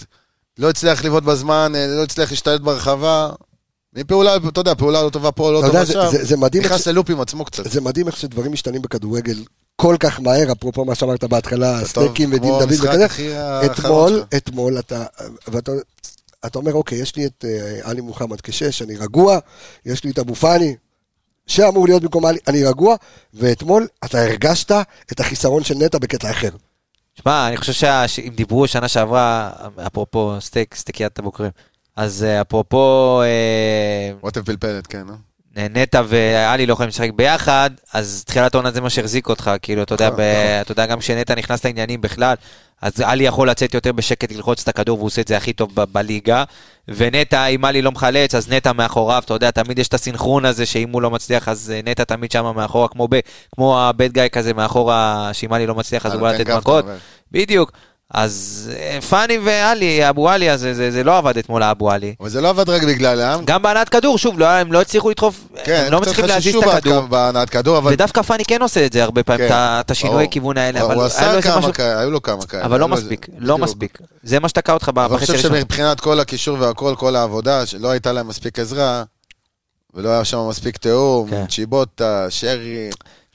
לא הצליח לבעוט בזמן, אה, לא הצליח להשתלט ברחבה. מפעולה, אתה יודע, פעולה לא טובה פה, לא טובה שם. זה- זה מדהים נכנס ש- ללופ עם עצמו קצת. זה מדהים איך שדברים משתנים בכדורגל כל כך מהר, אפרופו מה שאמרת בהתחלה, סטייקים ודין דוד וכזה. האחרון אתמול. אתמול אתה, ואתה אתה אומר, אוקיי, יש לי את אה, עלי מוחמד כשש, אני רגוע, יש לי את אבו פאני, שאמור להיות במקום עלי, אני רגוע, ואתמול אתה הרגשת את החיסרון של נטע בקטע אחר. שמע, אני חושב שאם דיברו שנה שעברה, אפרופו סטייק, סטייקיית הבוקרים, אז אה, אפרופו... אה, רוטב פלפלת, כן, אה? נטע ואלי לא יכולים לשחק ביחד, אז תחילת העונה זה מה שהחזיק אותך, כאילו, אתה יודע, נכון, ב- נכון. אתה יודע, גם כשנטע נכנס לעניינים בכלל, אז עלי יכול לצאת יותר בשקט, ללחוץ את הכדור, והוא עושה את זה הכי טוב ב- בליגה, ונטע, אם עלי לא מחלץ, אז נטע מאחוריו, אתה יודע, תמיד יש את הסינכרון הזה, שאם הוא לא מצליח, אז אה, נטע תמיד שם מאחורה, כמו, ב, כמו הבד גיא כזה מאחורה, שאם עלי לא מצליח, אז הוא בא לתת מכות. בדיוק. אז אה, פאני ועלי, אבו עלי, אז זה, זה, זה לא עבד אתמול לאבו עלי. אבל זה לא עבד רק בגללם. גם בהנעת כדור, שוב, לא, הם לא הצליחו לדחוף, כן, הם לא מצליחים להזיז את הכדור. בהנעת כדור, אבל... ודווקא פאני כן עושה את זה הרבה פעמים, כן, את השינוי. כיוון האלה, הוא- אבל הוא עשה כמה משהו, כאלה, היו לו כמה כאלה. אבל לא מספיק, לא בדיוק. מספיק. זה מה שתקע אותך אבל אני בחצי חושב הראשון. שמבחינת כל הקישור והכל, כל העבודה, שלא הייתה להם מספיק עזרה, ולא היה שם מספיק תיאום, כן. צ'יבוטה, שרי,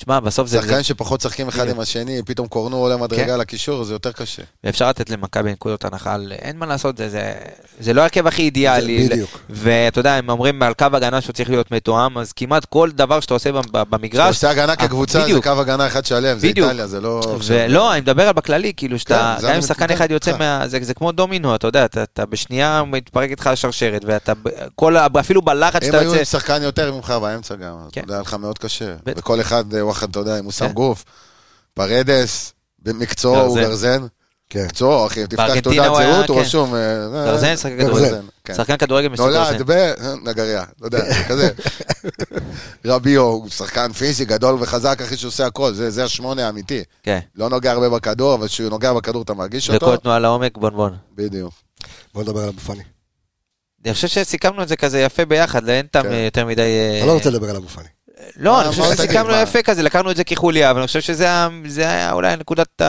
שמע, בסוף זה, שחקנים שפחות משחקים אחד. עם השני, פתאום קורנו עולה מדרגה כן. לקישור, זה יותר קשה. ואפשר לתת למכבי נקודות הנחה, אין מה לעשות, זה- זה- זה לא ההרכב הכי אידיאלי. בדיוק. ואתה יודע, הם אומרים על קו הגנה שהוא צריך להיות מתואם, אז כמעט כל דבר שאתה עושה ב- ב- כשאתה במגרש, עושה הגנה כקבוצה, זה. קו הגנה אחד שלם, זה. איטליה, זה לא... ולא, אני מדבר על בכללי, כאילו שאתה, כן, גם אם שחקן אחד יוצא איתך. מה... זה כמו דומינו, אתה יודע, אתה- אתה בשנייה מתפרקת לך השרשרת, ואתה, אפילו בלחץ אם שאתה היו יוצא, עם שחקן יותר ממך באמצע גם, אתה כן. יודע, היה לך מאוד קשה. וכל אחד, אה, וואחד, אתה יודע, אם הוא שם כן. גוף, פרדס, במקצועו הוא גרזן. כן. מקצועו, אחי, תפתח בארגנטינה תעודת הוא זהות, הוא כן. רשום... אה, גרזן, אה, שחקן גרזן. כדורגל. כן. שחקן כדורגל מסוג גרזן. נולד בנגריה, לא יודע, כזה. רביו, הוא שחקן פיזי גדול וחזק, אחי, שעושה הכל, זה זה השמונה האמיתי. כן. לא נוגע הרבה בכדור, אבל כשהוא נוגע בכדור אתה מרגיש אותו. וכל תנועה לעומק, בונבון. בדיוק. בוא נדבר על אבו פאני. אני חושב שסיכמנו את זה כזה יפה ביחד, אין טעם כן. אה, יותר מדי... אה, אתה לא רוצה לדבר על אבו פאני. לא, אני חושב שסיכמנו מה? יפה כזה, לקחנו את זה כחוליה, אבל אני חושב שזה היה- אולי נקודת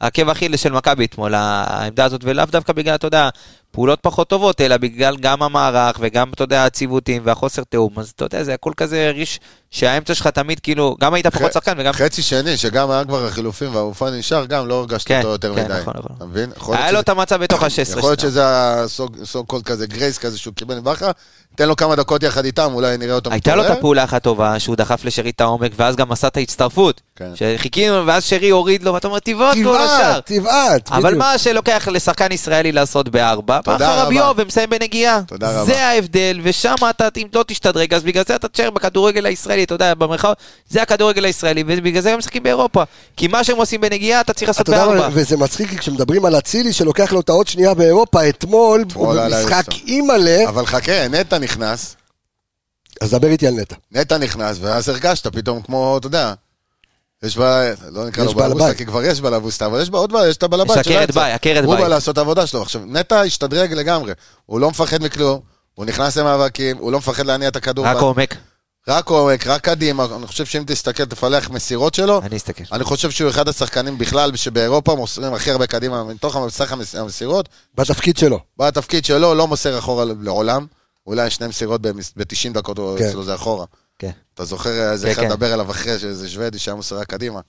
העקב אכילס של מכבי אתמול, העמדה הזאת, ולאו דווקא בגלל, אתה יודע, פעולות פחות טובות, אלא בגלל גם המערך וגם, אתה יודע, הציוותים והחוסר תיאום, אז אתה יודע, זה הכל כזה הרגיש שהאמצע שלך תמיד כאילו, גם היית פחות שחקן וגם... חצי שני, שגם היה כבר החילופים והאופן נשאר, גם לא הרגשת כן, אותו יותר כן, מדי. נכון, נכון. אתה מבין? היה לו את המצב בתוך ה-16. יכול להיות שזה הסוג קול כזה גרייס כזה שהוא קיבל מבכר, תן לו כמה דקות יחד איתם, אולי נראה אותו הייתה לו את. הפעולה אחת טובה, שהוא דחף לשרי את העומק, ואז גם עשה את ההצטרפות. כן. שחיכינו, ואז שרי הוריד לו, ואתה אומר, תבעט. תבעט, תבעט, אבל. מה שלוקח לשחקן ישראלי לעשות בארבע, בא רבה. יוב ומסיים בנגיעה. תודה רבה. זה ההבדל, ושם אתה, אם לא תשתדרג, אז בגלל זה אתה תשאר בכדורגל הישראלי, אתה יודע, במרחב, זה הכדורגל הישראלי, ובגלל זה הם משחקים באירופה. כי מה שהם עושים בנגיעה, אתה צריך לעשות בארבע. וזה מצחיק, כי כשמדברים על אצילי שלוקח לו את העוד שנייה באירופה, אתמול, על במשחק. אימא'לה, אבל חכה, נטע נכנס, אז דבר איתי על נטע. נטע נכנס, ואז הרגשת פתאום כמו, אתה יודע, יש בה, לא נקרא יש לו בלבוסטה. כי כבר יש בלבוסטה, אבל יש בה עוד בעל, יש את הבעל יש הבית של עקרת. בית, עקרת הוא בית. בא לעשות את העבודה שלו. עכשיו, נטע השתדרג לגמרי, הוא לא מפחד מכלום, הוא נכנס למאבקים, הוא לא מפחד להניע את הכדור. רק עומק, רק עומק, רק קדימה, אני חושב שאם תסתכל, תפלח מסירות שלו, אני אסתכל. אני חושב שהוא אחד השחקנים בכלל שבאירופה מוסרים הכי הרבה קדימה מתוך המסך המס- המסירות. בתפקיד שלו. בתפקיד שלו לא מוסר אחורה לעולם. אולי שני מסירות ב-90 דקות כן. אצלו זה אחורה. כן. אתה זוכר איזה כן, אחד כן. לדבר עליו אחרי שאיזה שוודי שהיה מוסר קדימה?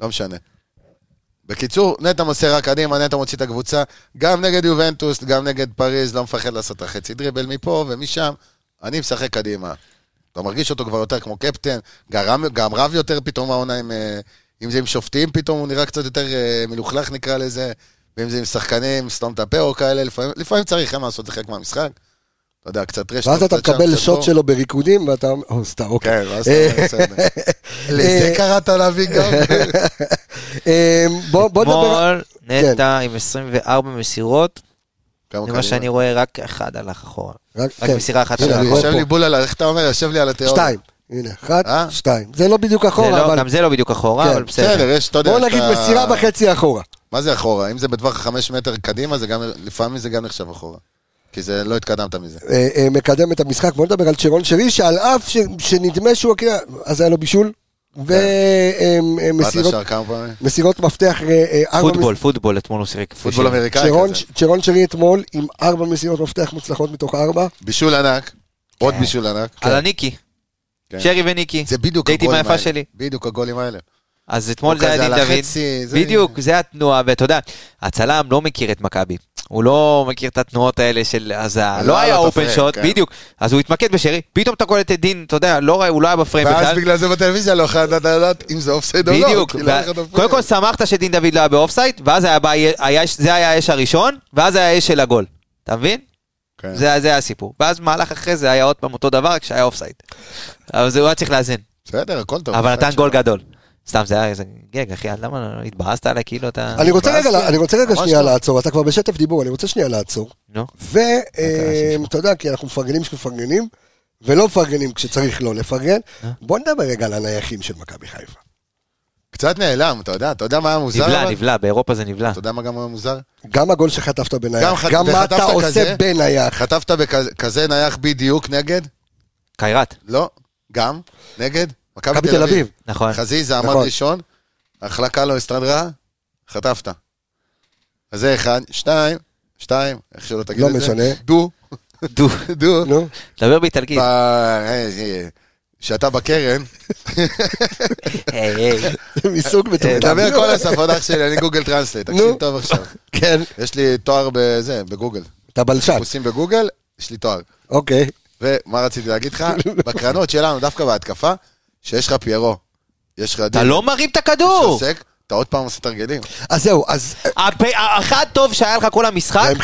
לא משנה. בקיצור, נטע מוסר קדימה, נטע מוציא את הקבוצה, גם נגד יובנטוס, גם נגד פריז, לא מפחד לעשות את החצי דריבל מפה ומשם, אני משחק קדימה. אתה מרגיש אותו כבר יותר כמו קפטן, גם, גם רב יותר פתאום העונה עם, אה, אם זה עם שופטים, פתאום הוא נראה קצת יותר אה, מלוכלך נקרא לזה, ואם זה עם שחקנים, סתום את הפה או כאלה, לפעמים, לפעמים צריך, אין מה לעשות, זה חלק מהמשחק. אתה יודע, קצת רשת. ואז אתה מקבל שוט פה. שלו בריקודים, ואתה... או, סתם, אוקיי. כן, ואז אתה אומר, בסדר. לזה קראת להביא גם? אה, בוא נדבר... אתמול נטע עם 24 מסירות, זה מה. שאני רואה, רק אחד הלך אחורה. רק כן. מסירה אחת. אני רואה יושב. לי בול על ה... איך אתה אומר? יושב לי על התיאוריה. שתיים. הנה, אחת, אה? שתיים. זה לא בדיוק אחורה, לא- אבל... גם זה לא בדיוק אחורה, כן, אבל בסדר. בסדר, יש, אתה יודע... בוא נגיד מסירה וחצי אחורה. מה זה אחורה? אם זה בטווח החמש מטר קדימה, זה גם... לפעמים זה גם נחשב אחורה. כי זה... לא התקדמת מזה. אה, אה, מקדם את המשחק. בוא נדבר על צ'רון שרי, שעל אף ש- שנדמה שהוא... כאילו, אז היה לו בישול, בעט ומסירות מפתח. אה, פוטבול, פוטבול, אתמול הוא שיחק. פוטבול אמריקאי כזה. צ'רון שרי אתמול עם ארבע מסירות מפתח מוצלחות מתוך ארבע. בישול ענק. עוד בישול ענק. על הניקי. כן. שרי וניקי. זה בדיוק הגולים האלה. בדיוק הגולים האלה. אז אתמול זה היה דין דוד. בדיוק, זה התנועה, ואתה יודע, הצלם לא מכיר את מכבי. הוא לא מכיר את התנועות האלה של... אז ה- לא לא היה אופן שוט, כן. בדיוק. אז הוא התמקד בשרי, פתאום אתה קולט את דין, אתה יודע, לא הוא לא היה ב frame ואז בכלל. בגלל זה בטלוויזיה לא יכולת לדעת- אם זה אופסייד או לא. בדיוק, לא. קודם כל שמחת שדין דוד לא היה באופסייד, ואז היה בא- היה- זה היה האש הראשון, ואז היה האש של הגול. אתה מבין? כן. זה זה היה הסיפור. ואז מהלך אחרי זה היה עוד פעם אותו דבר, כשהיה אופסייד. אבל זה הוא היה צריך לאזן. בסדר, הכל טוב. אבל נתן. גול גדול. סתם, זה היה איזה גג, אחי, למה התבאסת עליי כאילו אתה... אני רוצה רגע. אני רוצה רגע שנייה לא. לעצור, אתה כבר בשטף דיבור, אני רוצה שנייה לעצור. נו. ואתה יודע, כי אנחנו מפרגנים כשמפרגנים, ולא מפרגנים כשצריך לא לפרגן. אה? בוא נדבר רגע על הנייחים של מכבי חיפה. קצת נעלם, אתה יודע, אתה יודע מה היה מוזר? נבלע? נבלע, באירופה זה נבלע. אתה יודע מה גם היה מוזר? גם הגול שחטפת בנייח, גם מה אתה עושה? בנייח. חטפת בכזה נייח בדיוק נגד? קיירת, לא, גם, נגד? מכבי תל אביב. נכון. חזיזה עמד נכון. ראשון, החלקה לא הסתדרה, חטפת. אז זה אחד, שתיים, שתיים, איך שלא תגיד לא את זה. משנה. דו, דו, דו. נו, דבר באיטלקית. אה, אה, שאתה בקרן, היי. זה מסוג מטומטם. דבר כל השפות אח שלי, אני Google Translate, תקשיב. טוב עכשיו. כן, יש לי תואר בזה, בגוגל. אתה בלשן, חיפושים בגוגל, יש לי תואר. אוקיי. ומה רציתי להגיד לך? בקרנות שלנו, דווקא בהתקפה, שיש לך פיירו, יש לך אתה לא מרים את הכדור! אתה עוד פעם עושה תרגילים. אז זהו, אז האחד טוב שהיה לך כל המשחק,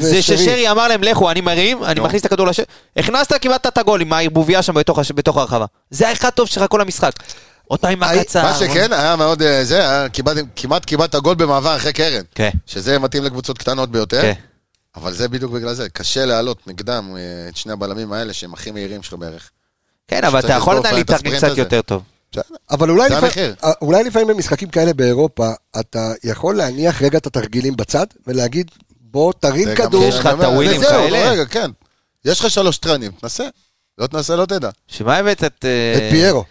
זה. ששרי אמר להם לכו, אני מרים, אני. מכניס את הכדור לשם. הכנסת כמעט את הגול עם הערבוביה שם בתוך הרחבה. זה האחד טוב שלך כל המשחק. פעם עם הקצר. מה שכן, היה מאוד, אה, זה, כמעט קיבלת גול במעבר אחרי קרן. כן, שזה מתאים לקבוצות קטנות ביותר. כן. אבל זה בדיוק בגלל זה, קשה להעלות נגדם אה, את שני הבלמים האלה שהם הכי מהירים שלך בערך. כן, אבל אתה יכול עדיין להתארגן קצת הזה. יותר טוב. אבל אולי, המחיר. אה, אולי לפעמים במשחקים כאלה באירופה, אתה יכול להניח רגע את התרגילים בצד, ולהגיד, בוא תרים כדור. יש לך את הווינים וזהו, כאלה? רגע, כן. יש לך שלוש טרנים, תנסה. לא תנסה, לא תדע. שמה הבאת את... אה, את פיירו,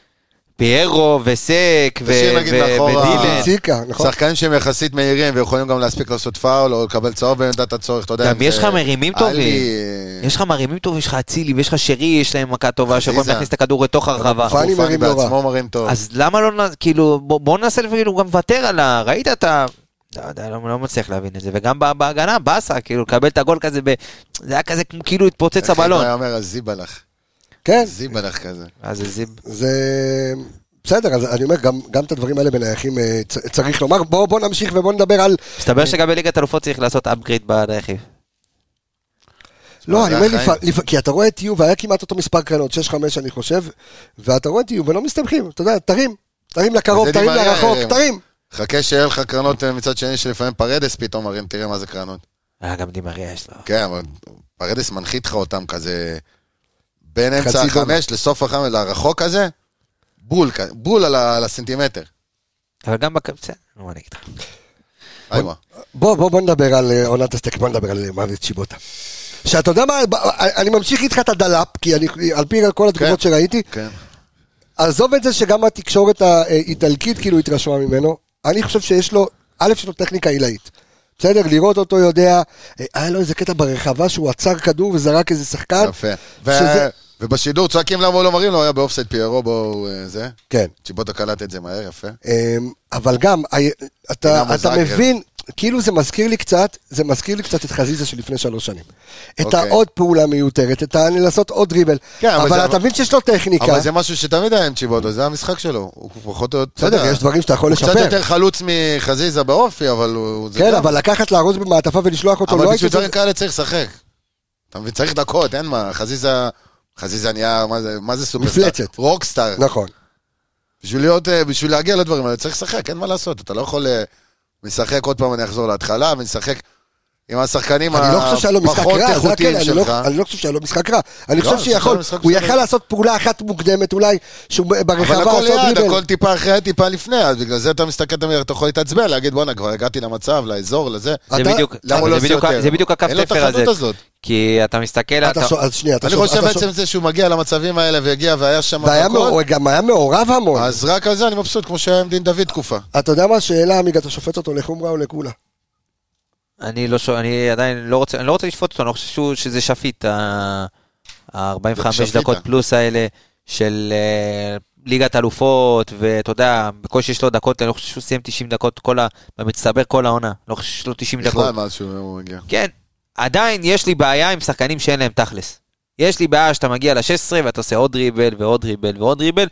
פיירו וסק ודילן. ציקה, נכון? שחקנים שהם יחסית מהירים ויכולים גם להספיק לעשות פאול או לקבל צהוב במידת הצורך, אתה יודע. גם יש לך מרימים טובים. יש לך מרימים טובים, יש לך אצילי ויש לך שרי, יש להם מכה טובה שיכולים. להכניס את הכדור לתוך הרחבה. פאני פאני מרים לא מרים טוב. אז למה לא, כאילו, בוא- ננסה כאילו גם לוותר על ה... ראית את ה... לא יודע, לא, לא מצליח להבין את זה, וגם בה- בהגנה, באסה, כאילו, לקבל את הגול כזה, ב... זה היה כזה כאילו התפוצץ איך הבלון. היה אומר, הזיבלח. כן, זיבלח כזה. אז זה זיב. זה... בסדר, אז אני אומר, גם, גם את הדברים האלה בנייחים אה, צריך לומר. בואו בוא נמשיך ובואו נדבר על... מסתבר שגם בליגת אלופות צריך לעשות upgrade ברכיב. לא, אני אומר. לפ... כי אתה רואה את יו, והיה כמעט אותו מספר קרנות, 6-5 אני חושב, ואתה רואה את יו, ולא מסתבכים, אתה יודע, תרים, תרים לקרוב, תרים לרחוק. תרים. חכה שיהיה לך קרנות אה, מצד שני שלפעמים פרדס פתאום מרים, תראה מה זה קרנות. אה, גם דימריה יש לו. כן, אבל פרדס מנחית לך אותם כזה בין אמצע. החמש לסוף החמש, לרחוק הזה, בול, כ- בול על ה- על הסנטימטר. אבל גם בק... בסדר, נו, מה אני אגיד לך. בוא, בוא, בוא נדבר על אה, עונת הסטייק, בוא נדבר על אה, מוות שיבוטה. שאתה יודע מה, ב- אני ממשיך איתך את הדלאפ, כי אני, על פי כל התגובות כן. שראיתי, כן. עזוב את זה שגם התקשורת האיטלקית כאילו התרשמה ממנו, אני חושב שיש לו, א', יש לו טכניקה עילאית. בסדר, לראות אותו יודע, אה, היה לו איזה קטע ברחבה שהוא עצר כדור וזרק איזה שחקן. יפה. שזה- ובשידור צועקים למה הוא לא מרים לו, היה באופסייד פיירו, בואו אה, זה. כן. צ'יבוטה קלט את זה מהר, יפה. אמ, אבל גם, הי- אתה. מבין, כאילו זה מזכיר לי קצת, זה מזכיר לי קצת את חזיזה של לפני שלוש שנים. את אוקיי. העוד פעולה מיותרת, את ה- לנסות עוד דריבל. כן, אבל אבל זה- אתה מבין שיש לו טכניקה. אבל זה משהו שתמיד היה עם צ'יבוטו, זה המשחק שלו. הוא פחות או יותר... בסדר, יש דברים שאתה יכול הוא קצת לשפר. יותר חלוץ מחזיזה באופי, אבל הוא... כן, אבל לקחת לארוז במעטפה ולשלוח אותו, אבל לא בשביל. דברים כאלה צריך לשחק. אתה מבין? צריך דקות, אין מה. חזיזה... חזיזה נהיה, מה זה, מה זה סופרסטאר? מפלצת. רוקסטאר. נכון. בשביל להיות, אה, בשביל להגיע לדברים האלה צריך לשחק, אין מה לעשות. אתה לא יכול אה, לשחק, עוד פעם אני אחזור להתחלה, ולשחק עם השחקנים אני לא חושב שהיה לו משחק הפחות איכותיים אני לא- שלך. אני לא חושב שהיה לו משחק רע. אני לא, חושב שיכול, הוא. יכל לעשות פעולה אחת מוקדמת אולי, שהוא אבל ברחבה הכל עשה ליד, דריבל. הכל טיפה אחרי, טיפה לפני, אז בגלל זה אתה מסתכל תמיד, אתה יכול להתעצבן, להגיד בואנה, כבר הגעתי למצב, לאזור, לזה. זה בדיוק, עושה הקו אין לו את תפר הזה. כי אתה מסתכל, אתה אתה... אז שנייה, אתה אני חושב אתה בעצם זה שהוא מגיע למצבים האלה והגיע והיה שם והיה הכל, מעורב- גם היה מעורב המון. אז רק על זה אני מבסוט, כמו שהיה עם דין דוד תקופה. אתה יודע מה השאלה, עמיגה, אתה שופט אותו לחומרה או לקולה? אני לא שואל, אני עדיין לא רוצה, אני לא רוצה לשפוט אותו, אני לא חושב שזה שפיט, ה-45 שפיטה. דקות פלוס האלה של אה, ליגת אלופות, ואתה יודע, בקושי יש לו דקות, אני לא חושב שהוא סיים 90 דקות כל ה... במצטבר כל העונה, לא חושב שיש לו 90 דקות. בכלל, מאז שהוא מגיע. כן, עדיין יש לי בעיה עם שחקנים שאין להם תכלס. יש לי בעיה שאתה מגיע ל-16 ואתה עושה עוד דריבל ועוד דריבל ועוד דריבל,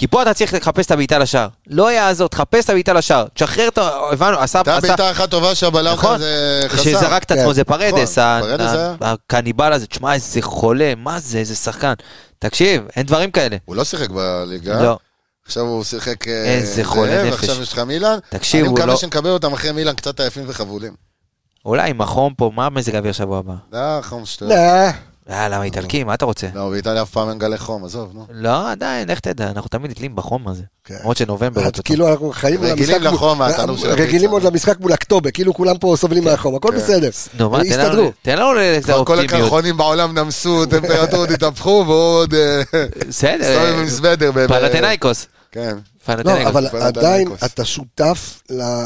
כי פה אתה צריך לחפש את הבעיטה לשער. לא יעזור, תחפש את הבעיטה לשער. תשחרר את ה... הבנו, עשה... הייתה בעיטה אחת טובה שהבלם נכון, כזה חסם. שזרק את עצמו כן. זה פרדס, נכון, ה- פרדס ה- היה. הקניבל הזה, תשמע איזה חולה, מה זה, איזה שחקן. תקשיב, אין דברים כאלה. הוא לא שיחק בליגה. לא. עכשיו הוא שיחק... אה, איזה זה, חולה נפש. ועכשיו יש לך מילאן. תקשיב, אני הוא מקווה לא- שנקבל אותם אחרי מילאן קצת עייפים וחבולים. אולי עם החום פה, מה מזג האוויר שבוע הבא? זה החום שטויות. אה, למה איטלקים, מה אתה רוצה? לא, באיטליה אף פעם אין גלי חום, עזוב, נו. לא, עדיין, לך תדע, אנחנו תמיד נתלים בחום הזה. כן. למרות שנובמבר. כאילו אנחנו חיים רגילים לחום מהתנור של רגילים הפיצה. עוד למשחק מול אקטובר, כאילו כולם פה סובלים מהחום, הכל כן. בסדר. נו, מה, תן לנו- יסתדרו. תן לנו איזה כבר כל. הקרחונים בעולם נמסו, טמפרטורות התהפכו, והוא עוד... אה, בסדר, מסתובב עם סוודר. פלטינאיקוס. כן. לא. אבל. עדיין אתה שותף, ל-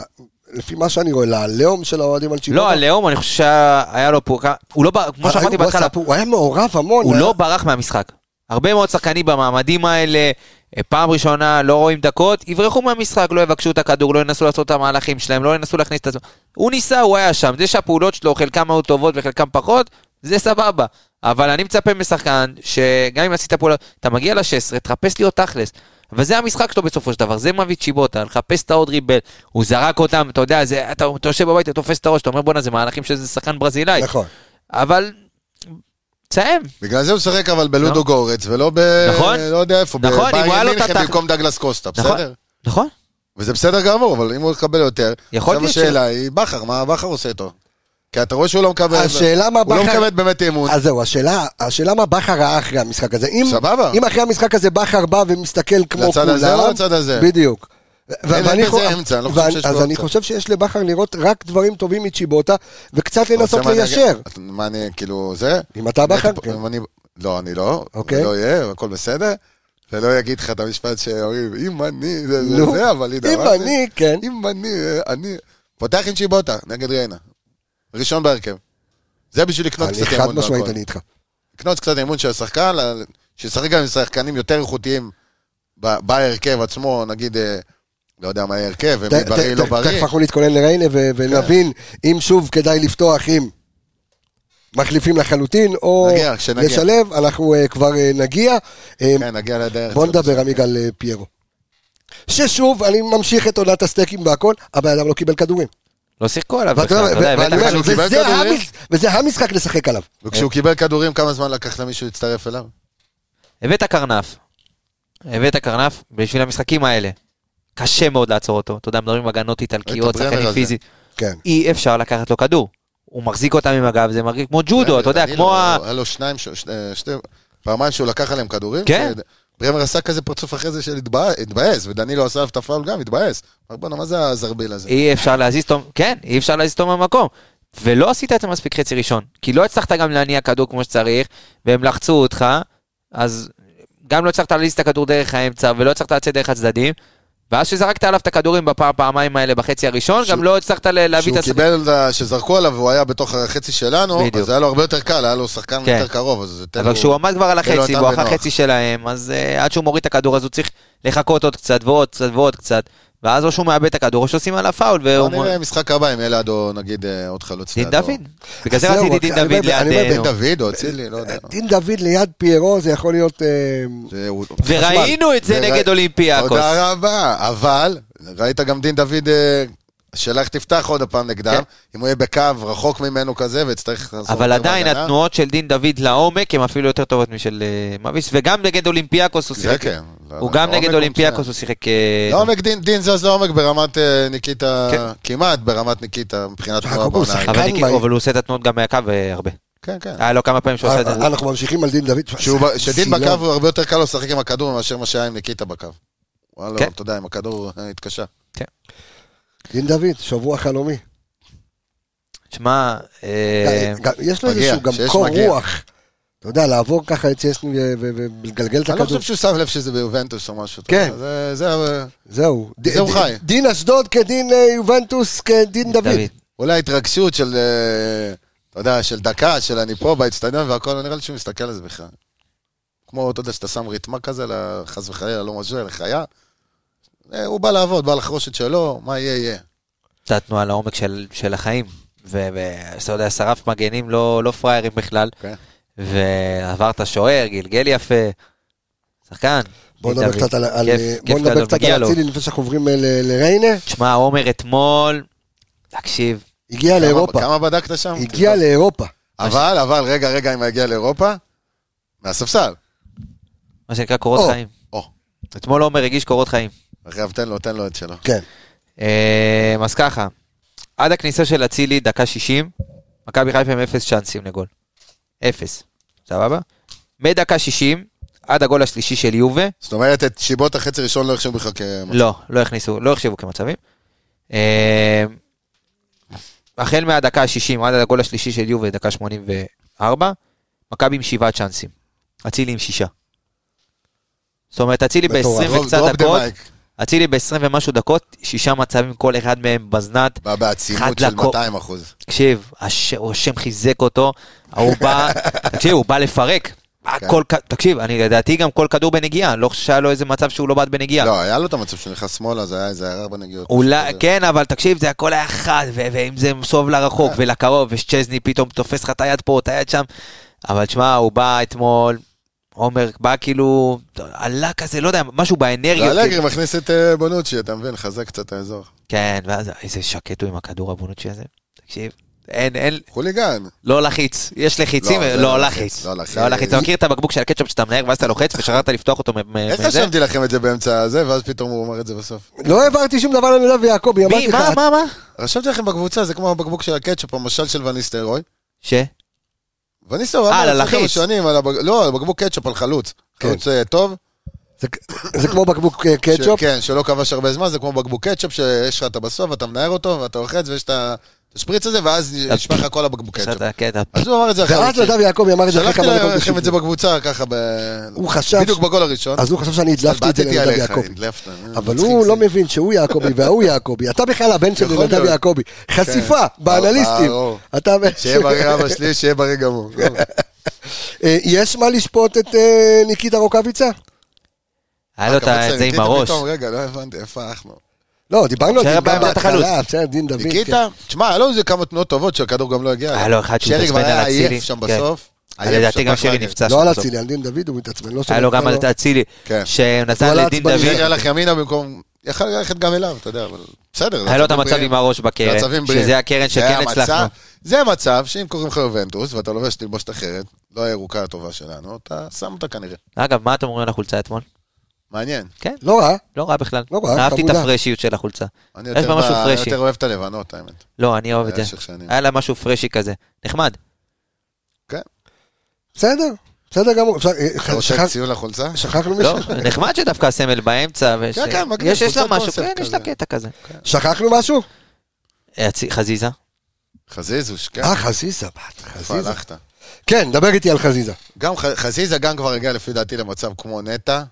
לפי מה שאני רואה, ללאום של האוהדים על צ'יבוטה. לא, הלאום, אני חושב שהיה לו פה, הוא לא, בר- כמו שאמרתי הוא בהתחלה, הוא היה מעורב המון. הוא היה- לא ברח מהמשחק. הרבה מאוד שחקנים במעמדים האלה, אה, פעם ראשונה לא רואים דקות, יברחו מהמשחק, לא יבקשו את הכדור, לא ינסו לעשות את המהלכים שלהם, לא ינסו להכניס את עצמם. הוא ניסה, הוא היה שם. זה שהפעולות שלו, חלקם היו טובות וחלקם פחות, זה סבבה. אבל אני מצפה משחקן, שגם אם עשית פעולות, אתה מגיע ל-16, תחפש להיות תכלס. וזה המשחק שלו בסופו של דבר, זה מביא צ'יבוטה, לחפש את העוד ריבל, הוא זרק אותם, אתה יודע, זה, אתה, אתה יושב בבית, אתה תופס את הראש, אתה אומר בואנה זה מהלכים של איזה שחקן ברזילאי, נכון. אבל, תסיים, בגלל זה הוא משחק אבל בלודו לא. גורץ, ולא ב... נכון. לא יודע איפה, נכון, בביירן מינכן במקום דגלס קוסטה, נכון. בסדר? נכון? וזה בסדר גמור, אבל אם הוא יקבל יותר, עכשיו השאלה היא, בכר, מה בכר עושה איתו? כי אתה רואה שהוא לא מקבל... השאלה מה הוא לא בכר- מקבל באמת אמון. אז זהו, השאלה, השאלה מה בכר ראה אחרי המשחק הזה. אם, סבבה. אם אחרי המשחק הזה בכר בא ומסתכל כמו לצד כולם... הזה או לצד הזה? בדיוק. אין בזה אמצע, אני לא חושב שיש אז אני. חושב שיש לבכר לראות רק דברים טובים מצ'יבוטה, וקצת לנסות ליישר. מה אני, כאילו, זה? אם אתה בכר? כן. אני- לא, אני לא. אוקיי. לא יהיה, הכל בסדר. ולא יגיד לך את המשפט שאומרים, אם אני, זה זה, אבל הנה, אם אני, כן. אם אני, אני... פותח עם צ'יבוטה, נגד ריינה. ראשון בהרכב. זה בשביל לקנות אני קצת חד אמון משמעית, והכל. אני איתך. לקנות קצת אמון של השחקן, שישחק גם עם שחקנים יותר איכותיים בהרכב עצמו, נגיד, אה, לא יודע מה יהיה הרכב, ת- ומי ת- בריא, לא בריא. תכף אנחנו נתכונן לריינה ו- ונבין אם שוב כדאי לפתוח עם מחליפים לחלוטין, או נגיע, כשנגיע. לשלב, אנחנו אה, כבר אה, נגיע. כן, נגיע לדרך. בוא נדבר, עמיג, על פיירו. ששוב, אני ממשיך את עונת הסטייקים והכל, הבן אדם לא קיבל כדורים. לא שיחקו עליו ואתה בכלל, אתה יודע, חלוץ- שהוא קיבל וזה כדורים? וזה המשחק לשחק עליו. וכשהוא קיבל כדורים, כמה זמן לקח למישהו להצטרף אליו? הבאת קרנף, הבאת קרנף בשביל המשחקים האלה. קשה מאוד לעצור אותו, אתה יודע, מדברים הגנות איטלקיות, שחקנים. פיזיים. כן. אי אפשר לקחת לו כדור. הוא מחזיק אותם עם הגב, זה מרגיש כמו ג'ודו, אתה יודע, כמו לא- ה... היה לו שניים, שתי, פעמיים שהוא לקח עליהם כדורים. כן. ברמר עשה כזה פרצוף אחרי זה של התבא- התבאס, ודנילו עשה עליו את הפאול גם, התבאס. אמר, בואנה, מה זה הזרביל הזה? אי אפשר להזיז אותו, כן, אי אפשר להזיז אותו מהמקום. ולא עשית את זה מספיק חצי ראשון, כי לא הצלחת גם להניע כדור כמו שצריך, והם לחצו אותך, אז גם לא הצלחת להזיז את הכדור דרך האמצע, ולא הצלחת לצאת דרך הצדדים, ואז שזרקת עליו את הכדורים בפעם, פעמיים האלה בחצי הראשון, גם שהוא- לא הצלחת להביא את כשהוא השחקן. קיבל, שזרקו עליו והוא היה בתוך החצי שלנו, בדיוק. אז היה לו הרבה יותר קל, היה לו שחקן כן. יותר קרוב, אז זה אבל כשהוא עמד כבר על החצי, והוא אחרי. חצי שלהם, אז uh, עד שהוא מוריד את הכדור, אז הוא צריך לחכות עוד קצת ועוד קצת ועוד קצת, ואז או שהוא מאבד את הכדור, או שעושים עליו פאול, בוא והוא... נראה משחק הבא אם יהיה לידו, נגיד, אה, עוד חלוץ. דין. דוד. בגלל זה זהו, רציתי דין דוד אומר- אני אומר, ליד... דין. דוד או אצילי, לא יודע. דין דוד ליד פיירו זה יכול להיות... אה, וראינו את זה נגד אולימפיאקוס. תודה רבה, אבל ראית גם דין דוד, אה, השאלה איך תפתח עוד הפעם נגדם, כן. אם הוא יהיה בקו רחוק ממנו כזה, ויצטרך אבל עדיין. התנועות של דין דוד לעומק הן אפילו יותר טובות משל אה, מאביס, וגם נגד אולימפיאקוס הוא זה שיחק. כן. הוא גם נגד אולימפיאקוס. הוא שיחק... אה, לעומק דין, דין זז לעומק ברמת אה, ניקיטה, כן. כמעט ברמת ניקיטה מבחינת תנועה בעונה. אבל הוא עושה את התנועות גם מהקו הרבה. כן, כן. היה לו כמה פעמים שהוא עושה את זה. אנחנו ממשיכים על דין דוד. שדין. בקו הוא הרבה יותר קל לו לשחק עם הכדור מאשר מה שהיה עם ניקיטה בקו. וואלה, כן. אתה יודע, עם הכדור התקשה. דין דוד, שבוע חלומי. שמע, אה, יש לו איזשהו גם קור מגיע. רוח. אתה יודע, לעבור ככה את צ'סני ולגלגל את אני לא הכדור. חושב שהוא שם לב שזה ביובנטוס או משהו. כן. יודע, זה- זה... זהו. ד- זה הוא ד- חי. דין אשדוד כדין אה, יובנטוס כדין דוד. דוד. אולי התרגשות של, אה, אתה יודע, של דקה, של אני פה באצטדיון והכל, נראה לי שהוא מסתכל על זה בכלל. כמו, אתה יודע, שאתה שם ריתמה כזה, חס וחלילה, לא משהו, לחיה. אה, הוא בא לעבוד, בא לחרוש את שלו, מה יהיה, יהיה. הייתה תנועה לעומק של, של החיים. ואתה יודע, שרף מגנים לא, לא פראיירים בכלל. כן. ועבר את השוער, גלגל יפה. שחקן. בוא נדבר. קצת על- בוא נדבר קצת על. אצילי לפני שאנחנו עוברים אה, לריינה. תשמע, עומר אתמול, תקשיב, הגיע לאירופה. כמה בדקת שם? הגיע לאירופה. אבל, אבל, רגע, רגע, אם הגיע לאירופה, מהספסל. מה שנקרא קורות. חיים. אתמול עומר הגיש קורות חיים. עכשיו תן לו, תן לו את שלו. כן. אה, אז ככה, עד הכניסה של אצילי, דקה 60, מכבי חיפה עם אפס צ'אנסים לגול. אפס, סבבה? מדקה 60 עד הגול השלישי של יובה, זאת אומרת, את שיבות החצי ראשון לא החשיבו בכלל כמצב. לא, לא הכניסו, לא החשיבו כמצבים. אה, החל מהדקה ה-60 עד הגול השלישי של יובה, דקה 84, מכבי עם שבעה צ'אנסים. אצילי עם שישה. זאת אומרת, אצילי מטורף. ב-20 דרופ- וקצת דקות. אצילי ב-20 ומשהו דקות, שישה מצבים, כל אחד מהם בזנת. בא בעצימות של לקו- 200 אחוז. תקשיב, הש... השם חיזק אותו, ההוא בא, תקשיב, הוא בא לפרק. הכל, כ- תקשיב, אני לדעתי גם כל כדור בנגיעה, לא חושב שהיה לו איזה מצב שהוא לא בעט בנגיעה. לא, היה לו את המצב שהוא נכנס שמאלה, זה היה איזה הערה בנגיעות. אולי, כזה. כן, אבל תקשיב, זה הכל היה חד, ו- ואם זה מסוב לרחוק ולקרוב, ושצ'זני פתאום תופס לך את היד פה, את היד שם. אבל תשמע, הוא בא אתמול, עומר בא כאילו, עלה כזה, לא יודע, משהו באנרגיות. ואלגרי כאילו. מכניס את אה, בונוצ'י, אתה מבין? חזק קצת את האזור. כן, ואז איזה שקט הוא עם הכדור הבונוצ'י הזה. תקשיב, אין, אין, חוליגן. לא לחיץ, יש לחיצים, לא, לא לא לחיץ. לחיץ, לא לחיץ. לא אתה מכיר את הבקבוק של הקטשופ שאתה מנער ואז אתה לוחץ ושכחת לפתוח אותו מ- מ- איך מזה? רשמתי לכם את זה באמצע הזה, ואז פתאום הוא אומר את זה בסוף? לא העברתי שום דבר לנדב ויעקבי, אמרתי מי, לך. מה, מה, מה? רשמתי לכם בקבוצה, זה כמו הבקבוק של הקטשופ, המשל של וניסטרוי. ש? וניסטרוי אה, אמר לפני ללחיץ. כמה שנים, על הבק- לא, על בקבוק קטשופ, על חלוץ. כן. חלוץ אה, טוב. זה- זה כמו בקבוק אה, קטשופ. ש- כן, שלא כבש הרבה זמן, זה כמו בקבוק קטשופ, שיש לך את בסוף, אתה מנער אותו, ואתה לוחץ, ויש את ה- את השפריץ הזה, ואז נשפך לך כל הבקבוק קטשופ. שאתה- כן, אתה- אז הוא אמר את זה אחרי ואז. נדב יעקבי אמר את זה אחרי שלחתי כמה דקות לכם את זה. בקבוצה, ככה ב... הוא חשב- בדיוק בגול הראשון. אז הוא חשב שאני הדלפתי את זה לנדב יעקבי. הדלפת. אבל הוא זה. לא מבין שהוא יעקבי וההוא יעקבי. אתה בכלל הבן של נדב. יעקבי. חשיפה כן. באנליסטים. אתה הבן שיהיה בריא אבא שלי, שיהיה בריא גם הוא. אה, יש מה לשפוט את אה, ניקיטה רוקאביצה? היה לו את את זה עם הראש. רגע, לא הבנתי, איפה אנחנו? לא, דיברנו על זה שהיה גם. בהתחלה, בסדר, דין דוד. כן. ניקיטה, תשמע, היה לו איזה כמה תנועות טובות שהכדור גם לא הגיע. היה לו אחד שהוא שרי כבר התעצבן על היה עייף אצילי. שם כן. בסוף. לדעתי גם שרי. נפצע לא על שם בסוף. אצילי, על דין דוד הוא מתעצבן. לא היה לו גם על אצילי, כן. שנתן לדין דוד. שרי הלך ימינה במקום... יכל ללכת גם אליו, אתה יודע, אבל בסדר. היה לו את המצב. עם הראש בקרן, מצבים בריאים. שזה הקרן זה שכן הצלחנו. זה מצב שאם קוראים לך יובנטוס ואתה לובש תלבושת אחרת, לא הירוקה הטובה שלנו, אתה שם אותה כנראה. אגב, מה אתם אומרים על החולצה אתמול? מעניין. לא רע. לא רע בכלל. לא רע, אהבתי את חמודה. הפרשיות של החולצה. אני יש יותר בה משהו ב-. יותר אוהב את הלבנות, האמת. לא, אני אוהב את זה. היה לה משהו פרשי כזה. נחמד. כן. בסדר, בסדר גמור. אפשר- אתה רוצה ציון לחולצה? שכחנו לא, מישהו? נחמד שדווקא הסמל באמצע. כן, כן, מגניב, יש לה משהו, כן, יש לה כזה. קטע כזה. שכחנו משהו? אה, חזיזה. חזיזוש, כן. אה, חזיזה, בת, חזיזה. הלכת? כן, דבר איתי על חזיזה. גם חזיזה גם כבר הגיע לפי דעתי למצב כמו נטע,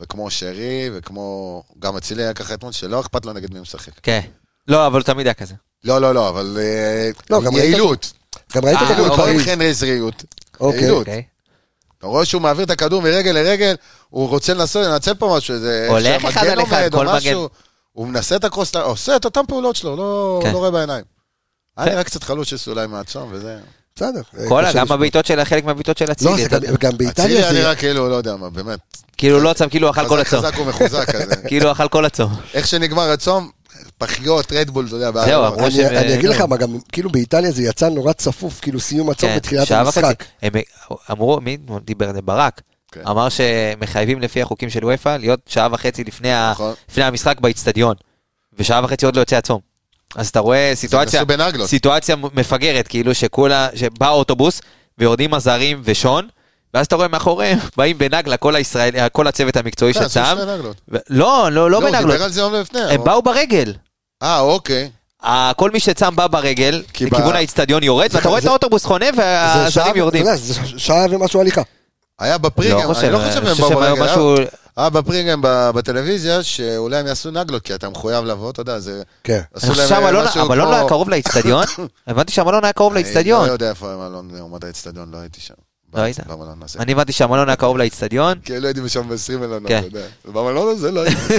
וכמו שרי, וכמו... גם אצילי היה ככה אתמול, שלא אכפת לו נגד מי משחק. כן. לא, אבל הוא תמיד היה כזה. לא, לא, לא, אבל... אה, לא, גם ראית- יעילות. גם ראית אותו לא עם בפריז. חנרי. אוקיי. יעילות. אוקיי. אתה רואה שהוא מעביר את הכדור מרגל לרגל, הוא רוצה לנסות לנצל פה משהו, איזה... הולך אחד על אחד, כל מגן. הוא מנסה את הקרוס, עושה את אותן פעולות שלו, לא כן. לא רואה בעיניים. היה. נראה קצת חלוש אולי מעצום, וזה... בסדר. אה, כל, גם. הבעיטות של חלק מהבעיטות של לא, אצילי. זה אתה גם- אצילי באיטליה היה זה... נראה כאילו, לא יודע מה, באמת. כאילו לא צם, כאילו אכל כל הצום. חזק ומחוזק כזה. כאילו אכל כל הצום. איך שנגמר הצום, פחיות, רדבול, אתה יודע, זהו. אמרו אני- שהם- אני אגיד נו. לך מה, גם כאילו באיטליה זה יצא נורא צפוף, כאילו סיום הצום כן, בתחילת. המשחק. הם אמרו, מי דיבר על זה? ברק. כן. אמר שמחייבים לפי החוקים של וופא להיות שעה וחצי לפני ה- נכון. לפני המשחק באיצטדיון. ושעה וחצי עוד לא יוצא הצום. אז אתה רואה סיטואציה, בנגלות. סיטואציה מפגרת, כאילו שכולה, שבא אוטובוס ויורדים הזרים ושון, ואז אתה רואה מאחוריהם, באים בנגלה כל הישראלי, כל הצוות המקצועי כן. שתי נגלות. ו- לא, לא, לא הוא דיבר בנגלות. על זה יום לפני. הם הוא- באו ברגל. אה, אוקיי. כל מי שצם בא ברגל, כי לכיוון האיצטדיון יורד, ואתה רואה את זה- האוטובוס חונה והזרים יורדים. שעה ומשהו הליכה. היה בפריגם, לא חושב, אני לא חושב אני שהם באו ברגל. משהו... היה בפריגם בטלוויזיה, שאולי הם יעשו נגלות, כי אתה מחויב לבוא, אתה יודע, זה... כן. עשו אני להם שהמלון משהו המלון לא היה כמו- קרוב לאיצטדיון. הבנתי שהמלון היה קרוב אני לאיצטדיון. לא יודע איפה המלון עומד האיצטדיון, לא הייתי שם. לא היית? אני הבנתי שהמלון היה קרוב לאיצטדיון. כי לא הייתי שם ב-20 מלונות, כן. אתה יודע. במלון הזה לא הייתי.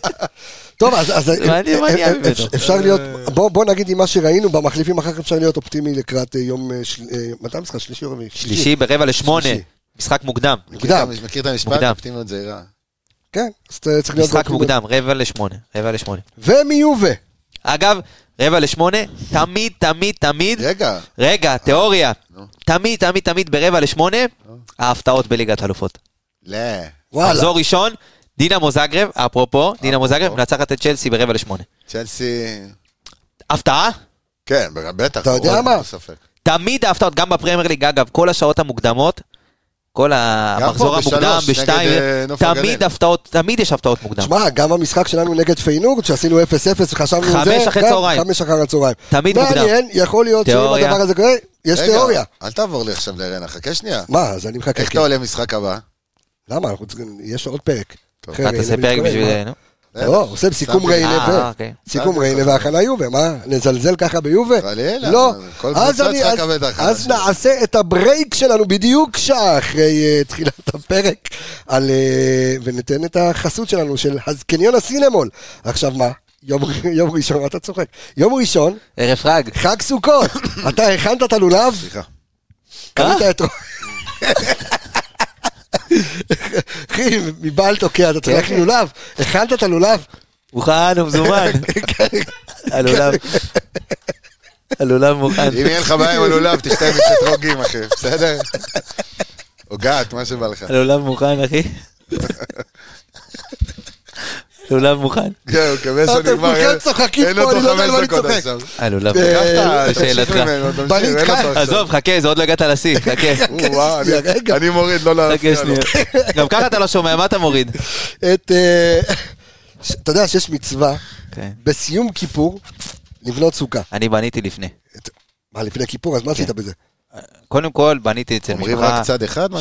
טוב, אז, אפ- ממנו. אפשר להיות, בוא, נגיד עם מה שראינו במחליפים אחר כך אפשר להיות אופטימי לקראת אה, יום, אה, אה, מתי המשחק? שלישי או רביעי? שלישי ברבע לשמונה. משחק מוקדם. מוקדם. מכיר את המשפט? אופטימיות זהירה. כן, אז אתה צריך להיות... משחק. מוקדם, רבע לשמונה, רבע לשמונה. ומיובה. אגב, רבע לשמונה, תמיד, תמיד, תמיד, רגע, רגע, תיאוריה, נו. תמיד, תמיד, תמיד ברבע לשמונה, ההפתעות בליגת האלופות. לא. וואלה. מחזור ראשון, דינמו זגרב, אפרופו, דינמו זגרב מנצחת את צ'לסי ברבע לשמונה. צ'לסי... הפתעה? כן, בטח. אתה יודע מה? תמיד ההפתעות, גם בפרמייר ליג, אגב, כל השעות המוקדמות, כל המחזור המוקדם, בשתיים, אה, תמיד. הפתעות, תמיד יש הפתעות מוקדם. שמע, גם המשחק שלנו נגד פיינורד, שעשינו 0-0 וחשבנו חמש זה, אחרי גם צהריים. חמש אחר הצהריים. תמיד מוקדם. מעניין, יכול להיות שאם. הדבר הזה קורה, יש תיאוריה. אל תעבור לי עכשיו לרנה, חכה שנייה. מה, אז אני מחכה. איך כי- אתה עולה משחק הבא? למה? יש עוד פרק. אחרי אתה תעשה פרק בשביל... לא, עושה סיכום אה, ו... אוקיי. סיכום שמתי ריינה לך. והכנה יובה, מה? נזלזל ככה ביובה? חלילה, לא. כל אז. נעשה את ה break שלנו בדיוק שעה אחרי אה, תחילת הפרק, על, אה, וניתן את החסות שלנו של הזקניון הסינמול. עכשיו מה? יום, יום ראשון, אתה צוחק? יום ראשון, ערב חג. חג סוכות. אתה הכנת את הלולב? סליחה. קנית אה? את... אחי, מבעל תוקע, אתה צריך כן. לולב. הכנת את הלולב? מוכן ומזומן. הלולב. הלולב מוכן. אם יהיה לך בעיה עם הלולב, תשתה עם שטרוגים, אחי, בסדר? או גת, מה שבא לך. הלולב מוכן, אחי. הלולב מוכן. כן, הוא מקווה אתם שנגמר. כולכם אין- צוחקים פה, אני לא יודע על חמש מה אני צוחק. אה, מוכן. קח את לשאלתך. תמשיך ממנו, תמשיך, בנית אין אותו חי. עכשיו. עזוב, חכה, זה עוד לא הגעת לשיא, חכה. אני- מוריד, לא להפריע לו. גם ככה אתה לא שומע, מה אתה מוריד? את... אה, אתה יודע שיש מצווה כן. בסיום כיפור לבנות סוכה. אני בניתי לפני. מה, לפני כיפור? אז מה עשית בזה? קודם כל, בניתי אצל משפחה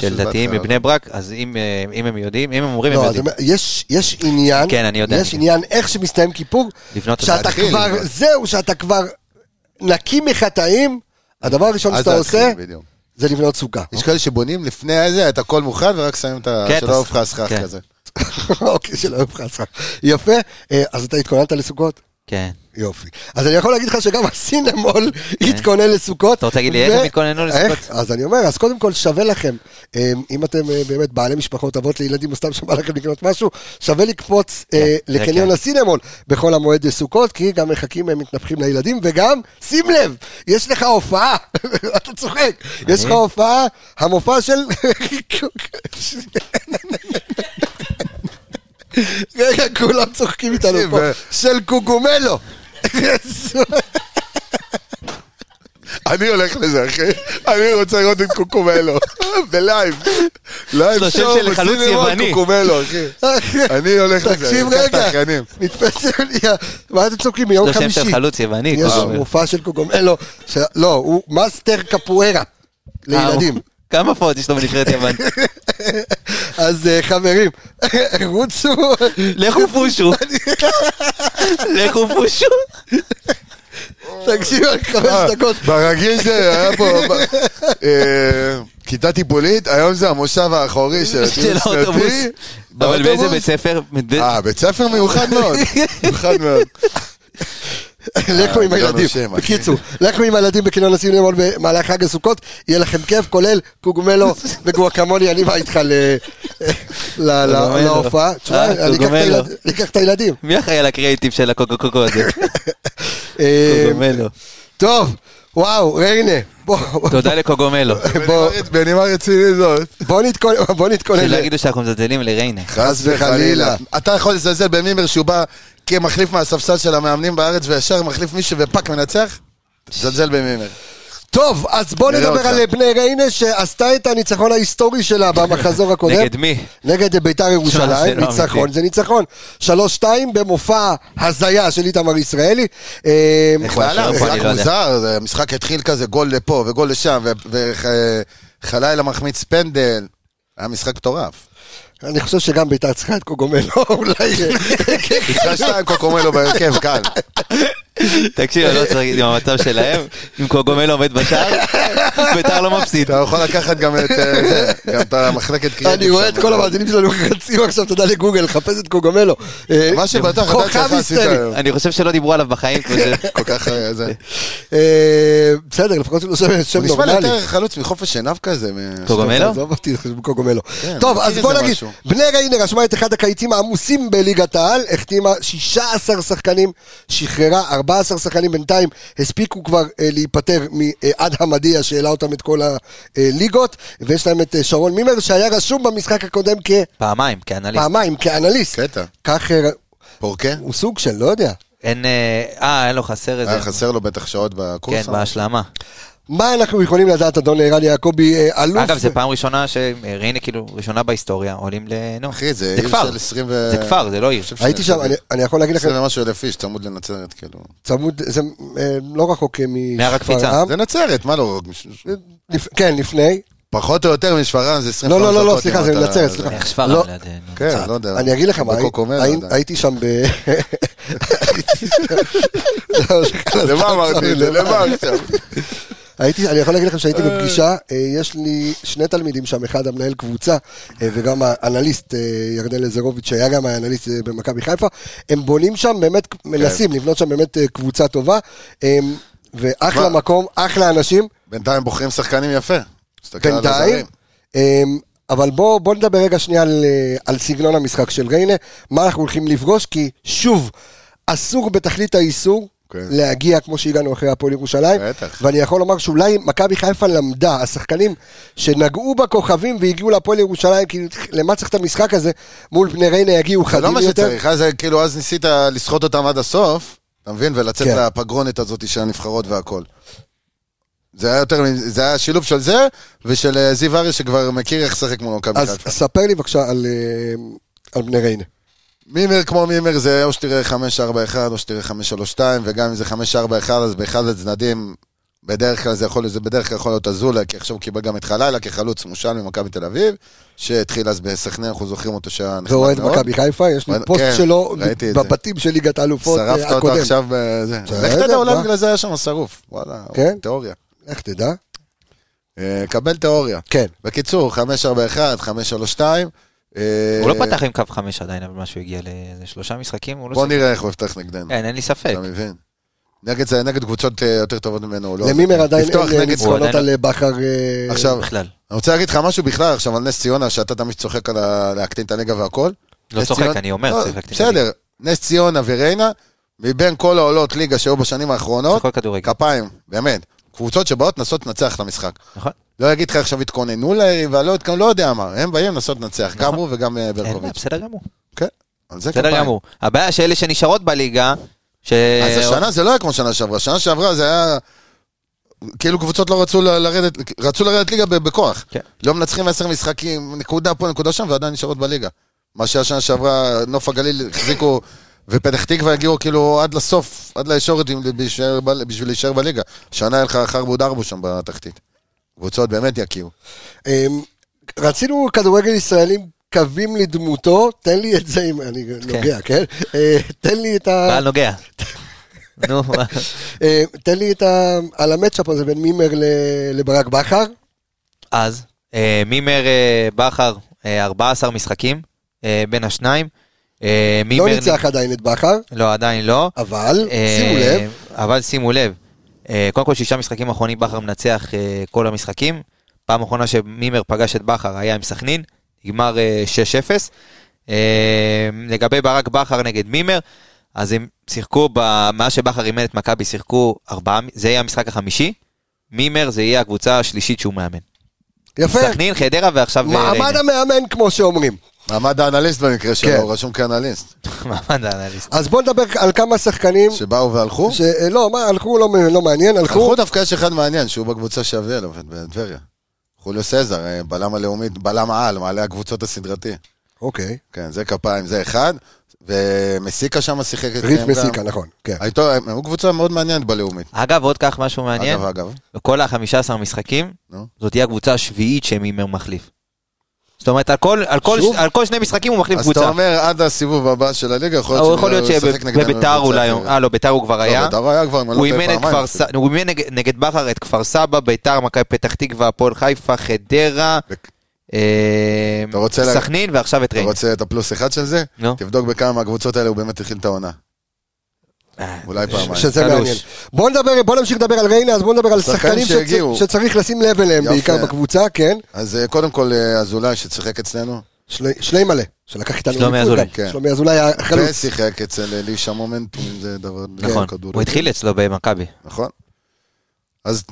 של דתיים? מבני ברק, אז אם אה, אם הם יודעים, אם הם אומרים, הם לא, אז יודעים. יש יש עניין, כן, אני יודע. יש עניין איך שמסתיים כיפור, שאתה להתחיל כבר. זהו, שאתה כבר נקי מחטאים, הדבר הראשון שאתה להתחיל, עושה, בדיוק. זה לבנות סוכה. יש כאלה שבונים לפני זה, את הכל מוכן, ורק שמים את ה... כן, שלא יעוף לך הסכך. כזה. אוקיי, שלא יהיה לך הצחק. יפה, אה, אז אתה התכוננת לסוכות? כן. יופי. אז אני יכול להגיד לך שגם הסינמול התכונן לסוכות. אתה רוצה להגיד לי איך הם התכוננו לסוכות? אז אני אומר, אז קודם כל שווה לכם, אה, אם אתם אה, באמת בעלי משפחות, אבות לילדים, או סתם שבא לכם לקנות משהו, שווה לקפוץ אה, כן, לקניון כן. הסינמול בכל המועד סוכות, כי גם מחכים, הם מתנפחים לילדים, וגם, שים לב, יש לך הופעה, אתה צוחק, יש לך הופעה, המופע של... רגע, כולם צוחקים איתנו פה, של קוקומלו. אני הולך לזה, אחי. אני רוצה לראות את קוקומלו. ב live. Live יש לו שם show של חלוץ יווני. קוקומלו, אחי. אני הולך לזה, תקשיב רגע, האחיינים. נתפס לי, מה אתם צוחקים מיום יש לו שם חמישי? של חלוץ יווני. יש. מופע של קוקומלו, ש- לא, הוא מאסטר קפוארה לילדים. אה, כמה הופעות יש לו בנבחרת יוון? אז אה, חברים, רוצו, לכו פושו. לכו פושו. תקשיב רק אה, חמש דקות. ברגיל זה היה פה... אה, כיתה טיפולית, היום זה המושב האחורי של הטיול האוטובוס. שנתי. אבל באיזה. בית ספר? אה, בית ספר מיוחד מאוד. מיוחד מאוד. לכו עם אה, הילדים. שם, אחי. בקיצור, לכו עם הילדים בקניון הסינמול במהלך חג הסוכות, יהיה לכם כיף, כולל קוגומלו וגואקמולי, אני בא איתך. להופעה. תשמע, אה, אני אקח את קוגומלו. הילד- אני אקח את הילדים. מי אחראי על הקריאיטיב של הקוקו קוקו הזה? אה, קוגומלו. טוב, וואו, ריינה, בוא- תודה לקוגומלו. בנימה- רצינית זאת. בוא נתכונן. שלא יגידו שאנחנו מזלזלים לריינה. חס וחלילה. אתה יכול לזלזל במימר שהוא בא כמחליף מהספסל של המאמנים בארץ וישר מחליף מישהו ופאק מנצח? זלזל במימר. טוב, אז בוא נדבר אותך. על בני ריינה שעשתה את הניצחון ההיסטורי שלה במחזור הקודם. נגד מי? נגד ביתר ירושלים, ניצחון. זה ניצחון. 3-2 במופע הזיה של איתמר ישראלי. אה, איך הוא היה לא יודע. מוזר, המשחק התחיל כזה גול לפה וגול לשם, וחלילה מחמיץ פנדל. היה משחק מטורף. אני חושב שגם ביתר צריכה את קוגומלו, אולי... ישראל שתיים קוקומלו בהרכב, קל. תקשיב, אני לא צריך עם המצב שלהם, אם קוגומלו עומד בשער, ביתר לא מפסיד. אתה יכול לקחת גם את אה, זה, גם את המחלקת קריאיטיב. אני רואה את. כל המאזינים שלנו רצים עכשיו, תודה לגוגל, לחפש את קוגומלו. אה, מה שבטוח, אתה כוכב שלך עשית היסטרי. היום. אני חושב שלא דיברו עליו בחיים, כמו זה. כל כך אה, זה. בסדר, לפחות שלא שם שם הוא נשמע נורמלי. יותר חלוץ מחופש עיניו כזה. קוגומלו? עזוב אותי, קוגומלו. כן, טוב, אז בוא נגיד. בני ריינה רשמה את אחד הקיצים העמוסים בליגת העל, החתימה 16 שחקנים, שחררה 14 שחקנים בינתיים, הספיקו כבר אה, להיפטר מעד המדיה שהעלה אותם את כל הליגות, ויש להם את אה, שרון מימר שהיה רשום במשחק הקודם פעמיים, כאנליסט. כפעמיים, כאנליסט. קטע. כך אה, פורקה? הוא סוג של, לא יודע. אין, אה, אה, אין לו חסר איזה. היה חסר לו בטח שעות בקורס. כן, בהשלמה. מה אנחנו יכולים לדעת, אדון ערן יעקבי, אה, אלוף? אגב, זו פעם ראשונה שריינה, כאילו, ראשונה בהיסטוריה, עולים ל... נו, אחי, זה זה עיר כפר. של 20 ו... זה כפר, זה לא עיר. הייתי שם, אני- אני יכול להגיד לכם, 20 ומשהו אלף איש, צמוד לנצרת, כאילו. צמוד, זה אה, לא רחוק מהר הקפיצה. משפרעם. זה נצרת, מה לא? לפ- כן, לפני. פחות או יותר משפרעם זה 20 לא, לא, לא, לא, סליחה, זה נצרת, סליחה. איך שפרעם לא. לידינו. כן, לא יודע. אני אגיד לך מה, לא. הייתי שם ב... למה אמרתי את זה? למה עכשיו? הייתי, אני יכול להגיד לכם שהייתי בפגישה, אה, יש לי שני תלמידים שם, אחד המנהל קבוצה אה, וגם האנליסט אה, ירדן לזרוביץ' שהיה גם האנליסט אה, במכבי חיפה, הם בונים שם באמת, כן. מנסים לבנות שם באמת אה, קבוצה טובה, אה, ואחלה? מקום, אחלה אנשים, בינתיים בוחרים שחקנים יפה. בינתיים. אבל בוא, בוא נדבר רגע שנייה על, אה, על סגנון המשחק של ריינה, מה אנחנו הולכים לפגוש, כי שוב, אסור בתכלית האיסור כן. להגיע כמו שהגענו אחרי הפועל ירושלים, בטח. ואני יכול לומר שאולי מכבי חיפה למדה, השחקנים שנגעו בכוכבים והגיעו להפועל ירושלים, כי למה צריך את המשחק הזה, מול בני ריינה יגיעו זה לא חדים מה יותר. שצריך, אז כאילו, אז ניסית לסחוט אותם עד הסוף, אתה מבין? ולצאת כן. לפגרונת הזאת של הנבחרות והכל. זה היה יותר, זה היה שילוב של זה, ושל אה, זיו ארי שכבר מכיר איך לשחק מול מכבי אז חיפה. ספר לי בבקשה על, אה, על בני ריינה. מימר כמו מימר זה או שתראה 5-4-1 או שתראה 5-3-2 וגם אם זה 5-4-1 אז באחד הצדדים בדרך כלל זה יכול, זה בדרך כלל יכול להיות אזולה כי עכשיו הוא קיבל גם את חלילה כחלוץ מושל ממכבי תל אביב שהתחיל אז בסכנין אנחנו זוכרים אותו שהיה נחמד ואוהד מאוד. מכבי חיפה, יש לי פוסט כן, שלו. בבתים של ליגת האלופות אה, שרפת אותו הקודם. עכשיו בזה. לך תדע אולי? בגלל זה היה שם שרוף. וואלה, כן? תיאוריה. איך תדע? אה, קבל תיאוריה. כן. בקיצור 5-4-1 5-3-2 אה, הוא לא פתח עם קו חמש עדיין, אבל משהו הגיע לאיזה שלושה משחקים, הוא לא בוא. נראה איך הוא יפתח נגדנו. כן, אין לי ספק. אתה מבין? נגד זה, נגד קבוצות אה, יותר טובות ממנו, לא... למימר עדיין אין אה, נגד- ניצחונות על בכר. אה, עכשיו, בכלל. אני רוצה להגיד לך משהו בכלל עכשיו על נס ציונה, שאתה תמיד צוחק על להקטין את הליגה והכל. לא צוחק, אני אומר, לא, צריך להקטין את הליגה. בסדר, נס ציונה וריינה, מבין כל העולות ליגה שהיו בשנים האחרונות. כפיים, באמת. קבוצות שבאות לנסות לנצח את המשחק. נכון. לא אגיד לך עכשיו התכוננו ליריבה, לא התכוננו, לא יודע מה, הם באים לנסות לנצח, גם נכון. הוא וגם אה, ברקוביץ'. בסדר גמור. כן, על זה בסדר. גמור. הבעיה שאלה שנשארות בליגה, ש... אז השנה זה לא היה כמו שנה שעברה, שנה שעברה זה היה... כאילו קבוצות לא רצו לרדת, רצו לרדת ליגה בכוח. כן. לא מנצחים עשר משחקים, נקודה פה, נקודה שם, ועדיין נשארות בליגה. מה שהשנה שעברה, נוף הגליל החזיקו, ופתח תקווה הגיעו כאילו עד לסוף, עד לישורת בשביל להישאר בליגה. שנה היה לך חרבו דרבו שם בתחתית. קבוצות באמת יקיעו. אמ, רצינו כדורגל ישראלים קווים לדמותו, תן לי את זה אם אני נוגע, כן? אה, תן לי את ה... בעל נוגע. נו, מה? אה, תן לי את ה... על המצ'אפ הזה בין מימר לברק בכר. אז, אה, מימר בכר, אה, 14 משחקים בין השניים. אה, לא מימר... ניצח עדיין את בכר, לא, עדיין לא. אבל אה, שימו לב, אבל שימו לב, אה, קודם כל שישה משחקים אחרונים בכר מנצח כל המשחקים. פעם אחרונה שמימר פגש את בכר היה עם סכנין, נגמר אה, 6-0. אה, לגבי ברק בכר נגד מימר, אז הם שיחקו, מאז שבכר אימן את מכבי שיחקו ארבעה, זה יהיה המשחק החמישי. מימר זה יהיה הקבוצה השלישית שהוא מאמן. יפה, סכנין, חדרה ועכשיו מעמד ריינה. המאמן כמו שאומרים. מעמד האנליסט במקרה כן. שלו, הוא רשום כאנליסט. מעמד האנליסט. אז בוא נדבר על כמה שחקנים, שבאו והלכו? שלא, מה, הלכו לא לא מעניין, הלכו, הלכו דווקא יש אחד מעניין, שהוא בקבוצה שאביאל עובד בטבריה. חוליו סזר, אה, בלם הלאומית, בלם העל, מעלה הקבוצות הסדרתי. אוקיי, כן, זה כפיים, זה אחד. ומסיקה שם שיחק את ריף מסיקה, נכון, כן. הייתו, הם היו קבוצה מאוד מעניינת בלאומית. אגב, עוד כך משהו מעניין, אגב, אגב. בכל ה-15 משחקים, נו. זאת תהיה הקבוצה השביעית שמימר מחליף. זאת אומרת, על כל- על כל- שוב? על כל שני משחקים הוא מחליף אז אתה קבוצה. אומר עד הסיבוב הבא של הליגה, יכול הוא יכול להיות ישחק נגדנו שבביתר אולי. אה לא, ביתר הוא כבר לא, היה. ביתר היה כבר, הוא לא טועה, אימן הוא אימן נגד- נגד בכר את כפר סבא, ביתר, מכבי פתח תקווה, הפועל חיפה, חדרה, אה, אתה סכנין ועכשיו את אתה ריין. רוצה את הפלוס אחד של זה? תבדוק בכמה מהקבוצות האלה הוא באמת הכין את העונה. אולי פעמיים. שזה. מעניין. בוא נדבר, בוא נמשיך לדבר על ריינה, אז בוא נדבר על שחקנים שצריך לשים לב אליהם. בעיקר בקבוצה, כן. אז אה, קודם כל אה, אזולאי ששיחק אצלנו, שלי- שלי מלא, שלקח איתנו שלומי אזולאי. כן. שלומי אזולאי החלוץ. ושיחק אצל אלישע מומנטום, אם זה דבר... נכון, כדורגל. הוא התחיל אצלו במכבי. נכון. אז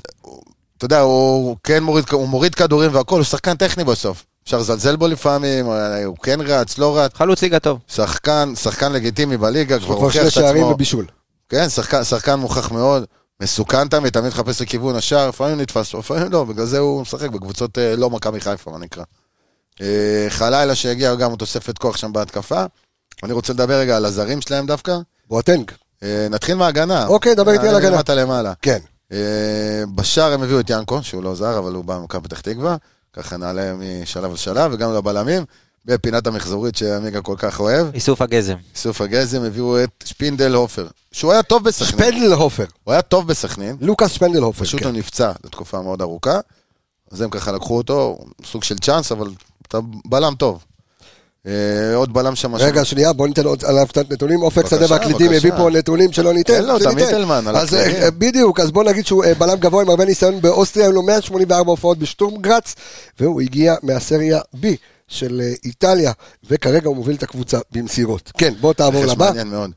אתה יודע, הוא כן מוריד, הוא מוריד כדורים והכל, הוא שחקן טכני בסוף. אפשר לזלזל בו לפעמים, אה, הוא כן רץ, לא רץ. חלוץ ליגה טוב. שחקן, שחקן לגיטימי בליגה, כבר כבר הוכיח שני את שערים עצמו. ובישול. כן, שחקן, שחקן מוכח מאוד, מסוכן תמיד, תמיד מחפש לכיוון השער, לפעמים נתפס, לפעמים לא, בגלל זה הוא משחק בקבוצות אה, לא מכבי חיפה, מה נקרא. אה, חלילה שהגיע גם תוספת כוח שם בהתקפה. אני רוצה לדבר רגע על הזרים שלהם דווקא. בואטנג. אה, נתחיל מההגנה. אוקיי, דבר איתי על הגנה. למטה למעלה. כן. בשער הם הביאו את ינקו, שהוא לא זר, אבל הוא בא ממכבי פתח תקווה. ככה נעלה משלב לשלב, וגם לבלמים. בפינת המחזורית שעמיגה כל כך אוהב. איסוף הגזם. איסוף הגזם הביאו את שפינדל הופר, שהוא היה טוב בסכנין. שפנדלהופר. הוא היה טוב בסכנין, לוקאס שפנדלהופר. פשוט כן. הוא נפצע לתקופה מאוד ארוכה. אז הם ככה לקחו אותו, סוג של צ'אנס, אבל אתה בלם טוב. אה, עוד בלם שם. רגע, שנייה, בוא ניתן עוד עליו קצת נתונים. אופק שדה והקלידים. הביא פה נתונים שלא ניתן. תן לו. תמיד תלמן, אז. אה, בדיוק, אז בוא נגיד שהוא אה, בלם גבוה עם הרבה ניסיון באוסטריה, היו לו 184 הופעות בשטורמגרץ, והוא הגיע מהסריה B של אה, איטליה, וכרגע הוא מוביל את הקבוצה במסירות. כן, בוא תעבור לבא. מעניין מאוד.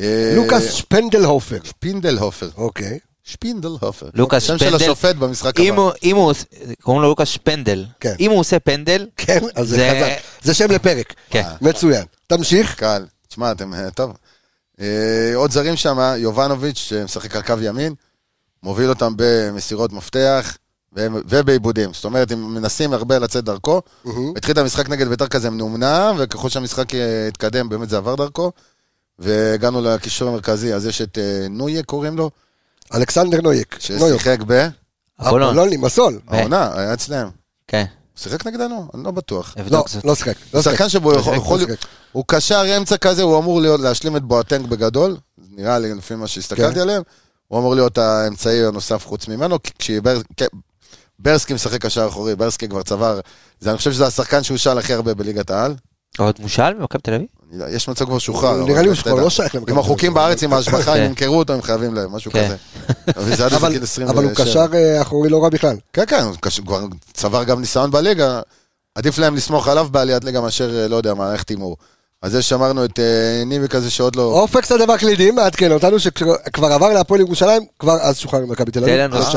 אה, לוקאס שפנדלהופר. שפינדל הופר. אוקיי. שפינדל הופר. לוקאס שם של שפנדל. השופט במשחק הבא. אם הוא, קוראים לו לוקאס שפנדל. כן. אם הוא עושה פנדל, כן, אז זה זה- חזק. זה שם לפרק. כן. מצוין. תמשיך. קל. תשמע, אתם... אה, טוב. אה, עוד זרים שם, יובנוביץ', שמשחק על קו ימין, מוביל אותם במסירות מפתח ובעיבודים. זאת אומרת, הם מנסים הרבה לצאת דרכו. מהמם. התחיל את המשחק נגד ביתר כזה מנומנם, וככל שהמשחק התקדם, באמת זה עבר דרכו. והגענו לקישור המרכזי, אז יש את אה, נויה, קוראים לו, אלכסנדר נויק. ששיחק ב... לימסול. ב- העונה, היה אצלם. כן, הוא שיחק נגדנו? אני לא בטוח. לא. לא שיחק. לא הוא שיחק. שחקן שבו יכול, לא יכול שיחק. הוא קשר אמצע כזה, הוא אמור להשלים את בואטנק בגדול, נראה לי לפי מה שהסתכלתי כן. עליהם, הוא אמור להיות האמצעי הנוסף חוץ ממנו, כי כשברסקי משחק קשר אחורי, ברסקי כבר צבר, זה, אני חושב שזה השחקן שהוא שאל הכי הרבה בליגת העל, עוד מושל במכבי תל אביב? לא- יש מצב כבר שוחרר. נראה לי שהוא כבר. לא שייך למכבי עם תל החוקים אביב. בארץ, עם ההשבחה, אם כן. ימכרו אותו, הם חייבים להם, משהו כן. כזה. אבל זה עד איזה אבל גיל 27. אבל הוא קשר אה, אחורי לא רע בכלל. כן, כן, הוא צבר גם ניסיון בליגה, עדיף להם לסמוך עליו בעליית ליגה מאשר, אה, לא יודע, מערכת הימור. אז זה שמרנו את אה, ניבי כזה שעוד לא... אופק שדה והקלידים מעדכן אותנו שכבר עבר להפועל ירושלים, כבר אז שוחרר ממכבי תל אביב. תן לנו, אז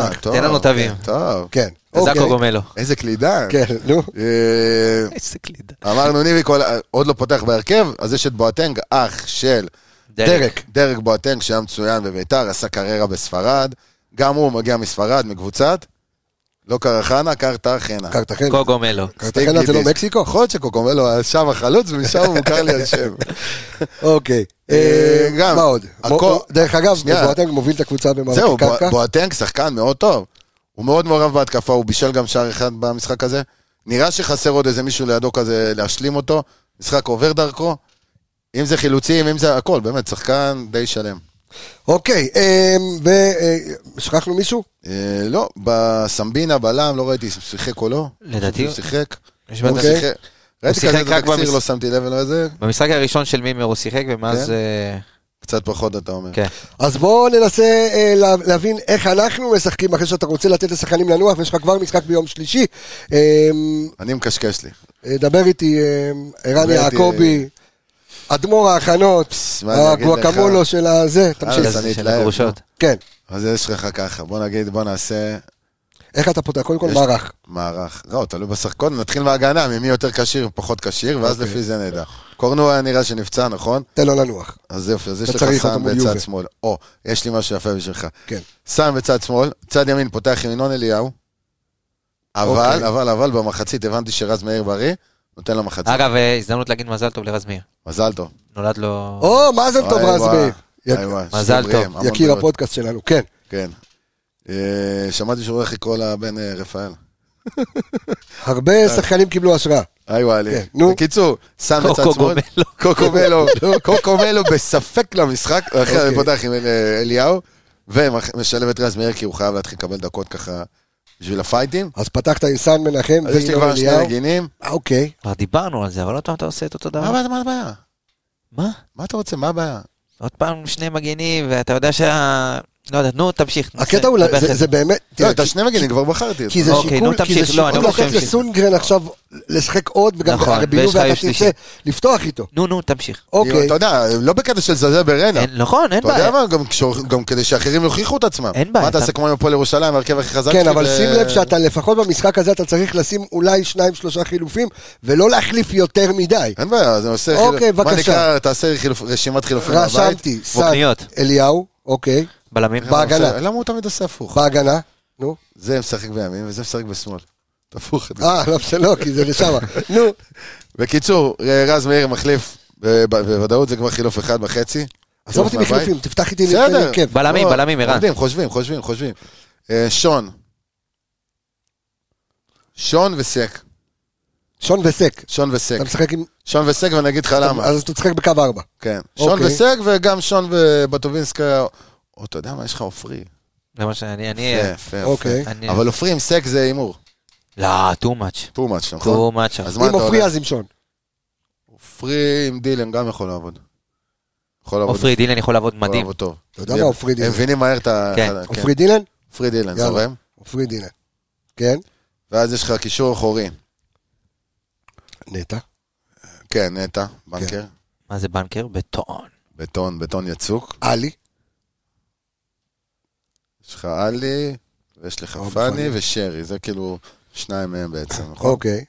אה, תווים. טוב. כן. זקו אוקיי. גומלו. איזה קלידה. כן, נו. אה, איזה קלידה. אמרנו ניבי עוד לא פותח בהרכב, אז יש את בואטנג, אח של דרק. דרק בואטנג, שהיה מצוין בביתר, עשה קריירה בספרד. גם הוא מגיע מספרד, מקבוצת. לא קרחנה, קרתחנה. קרטחנה. קוגומלו. קרטחנה זה לא. מקסיקו? יכול להיות שקוקומלו היה שם החלוץ, ומשם הוא מוכר לי השם. אוקיי. אה, אה, גם. מה עוד? דרך אגב. בואטנג מוביל את הקבוצה במאבק זהו, קרקע. בוא- בואטנג שחקן מאוד טוב. הוא מאוד מעורב בהתקפה, הוא בישל גם שער אחד במשחק הזה. נראה שחסר עוד איזה מישהו לידו כזה להשלים אותו. משחק עובר דרכו. אם זה חילוצים, אם זה הכל, באמת, שחקן די שלם. אוקיי, ושכחנו מישהו? אה, לא, בסמבינה, בלם, לא ראיתי אם שיחק או לא. לדעתי- הוא שיחק. אוקיי. ראיתי כזה התקציר, במש- לא שמתי לב אלא זה. במשחק הראשון של מימר הוא שיחק, ומאז... כן? אה, קצת פחות, אתה אומר. כן. אז בואו ננסה אה, לה- להבין איך אנחנו משחקים אחרי שאתה רוצה לתת לשחקנים לנוח, ויש לך כבר משחק ביום שלישי. אה, אני מקשקש לי. אה, דבר איתי, אה, ערן דבר איתי, יעקבי, אדמו"ר ההכנות, הגואקמולו של הזה, תמשיך. אז אני של הגרושות. כן. אז יש לך ככה, בוא נגיד, בוא נעשה איך אתה פותח? קודם כל מערך. מערך. לא, תלוי בשחק. קודם נתחיל מההגנה, ממי יותר כשיר, פחות כשיר, ואז אוקיי. לפי זה נדע. קורנו היה נראה שנפצע, נכון? תן לו לנוח. אז יופי, אז יש לך מול בצד. שמאל. או, יש לי משהו יפה בשבילך. כן. סם בצד שמאל, צד ימין פותח עם ינון אליהו. אבל, אוקיי. אבל, אבל במחצית הבנתי שרז מאיר בריא, נותן לו מחצית. אגב, אה, הזדמנות להגיד מזל טוב לרז מאיר. מזל טוב. נולד לו... או, מה זה טוב רז מאיר. מזל טוב. יקיר. הפודקאסט שלנו, כן. כן. אה, שמעתי שהוא הולך לקרוא לבן אה, רפאל. הרבה שחקנים קיבלו השראה. היי וואלי. כן, נו. בקיצור, שם בצד שמאל. קוקומלו. קוקומלו. בספק למשחק. אחרי אוקיי. פותח עם אל- אליהו, ומשלב את רז מאיר, כי הוא חייב להתחיל לקבל דקות ככה בשביל הפייטים. אז פתחת עם סן מנחם אז יש לי כבר שני אליהו. מגינים. אה, אוקיי. כבר דיברנו על זה, אבל עוד פעם אתה עושה את אותו מה דבר. מה הבעיה? מה? מה אתה רוצה? מה הבעיה? עוד פעם שני מגינים, ואתה יודע שה... לא יודע, נו, תמשיך. הקטע הוא, זה- באמת, לא, את השני מגינים כבר בחרתי. כי זה אוקיי, שיקול, נו, כי זה תמשיך. לא, אני שיקול לתת לסונגרן עכשיו לשחק עוד, וגם נכון, הרי בילו ואתה תרצה. לפתוח איתו. נו, נו, תמשיך. אוקיי, אתה יודע, לא בקטע של זלזל. אין- נכון, אין אתה יודע בעיה. מה? גם כדי שאחרים יוכיחו את עצמם. אין בעיה, מה תעשה אתה- כמו עם הפועל ירושלים, ההרכב הכי חזק כן, אבל שים לב שאתה לפחות במשחק הזה אתה צריך לשים אולי שניים שלושה חילופים, ולא להחליף יותר מדי. אין בעיה, זה עושה... אוקיי, חילופ- מה בבקשה. נקרא, תעשה חילופ- רשימת חילופים. רשמתי. אליהו, אוקיי, בלמים. בהגנה. למה הוא תמיד עושה הפוך? בהגנה, נו. זה משחק בימין וזה משחק בשמאל. תפוך את זה. אה, לא משנה, כי זה לשם. נו, בקיצור, רז מאיר מחליף, ב- ב- בוודאות זה כבר חילוף אחד וחצי. עזוב אותי מהבית. מחליפים, תפתח איתי בסדר. בלמים, לא, בלמים, ערן. חושבים, חושבים, חושבים. אה, שון. שון וסק. שון וסק. שון וסק. אתה משחק עם... שון וסק ואני אגיד לך למה. אז אתה תשחק בקו ארבע. כן. שון אוקיי. וסק וגם שון ובטובינסקה. או אתה יודע מה, יש לך עופרי. זה מה שאני... אני... יפה, יפה. אוקיי. אני- אבל עופרי עם סק זה הימור. לא, too much. too much, נכון? too much. אז מה אם אתה עופרי הולך? אז עם שון. עופרי עם דילן גם יכול לעבוד. יכול לעבוד. עופרי דילן יכול לעבוד יכול מדהים. לעבוד טוב. אתה יודע מה עופרי דילן? הם מבינים מהר את ה... כן. עופרי דילן? עופרי דילן, יאללה. זורם. עופרי דילן. כן? ואז יש לך קישור אחורי. נטע. כן, נטע, בנקר. מה זה בנקר? בטון. בטון, בטון יצוק. עלי. יש לך עלי, ויש לך פאני. ושרי. זה כאילו שניים מהם בעצם, נכון? אוקיי.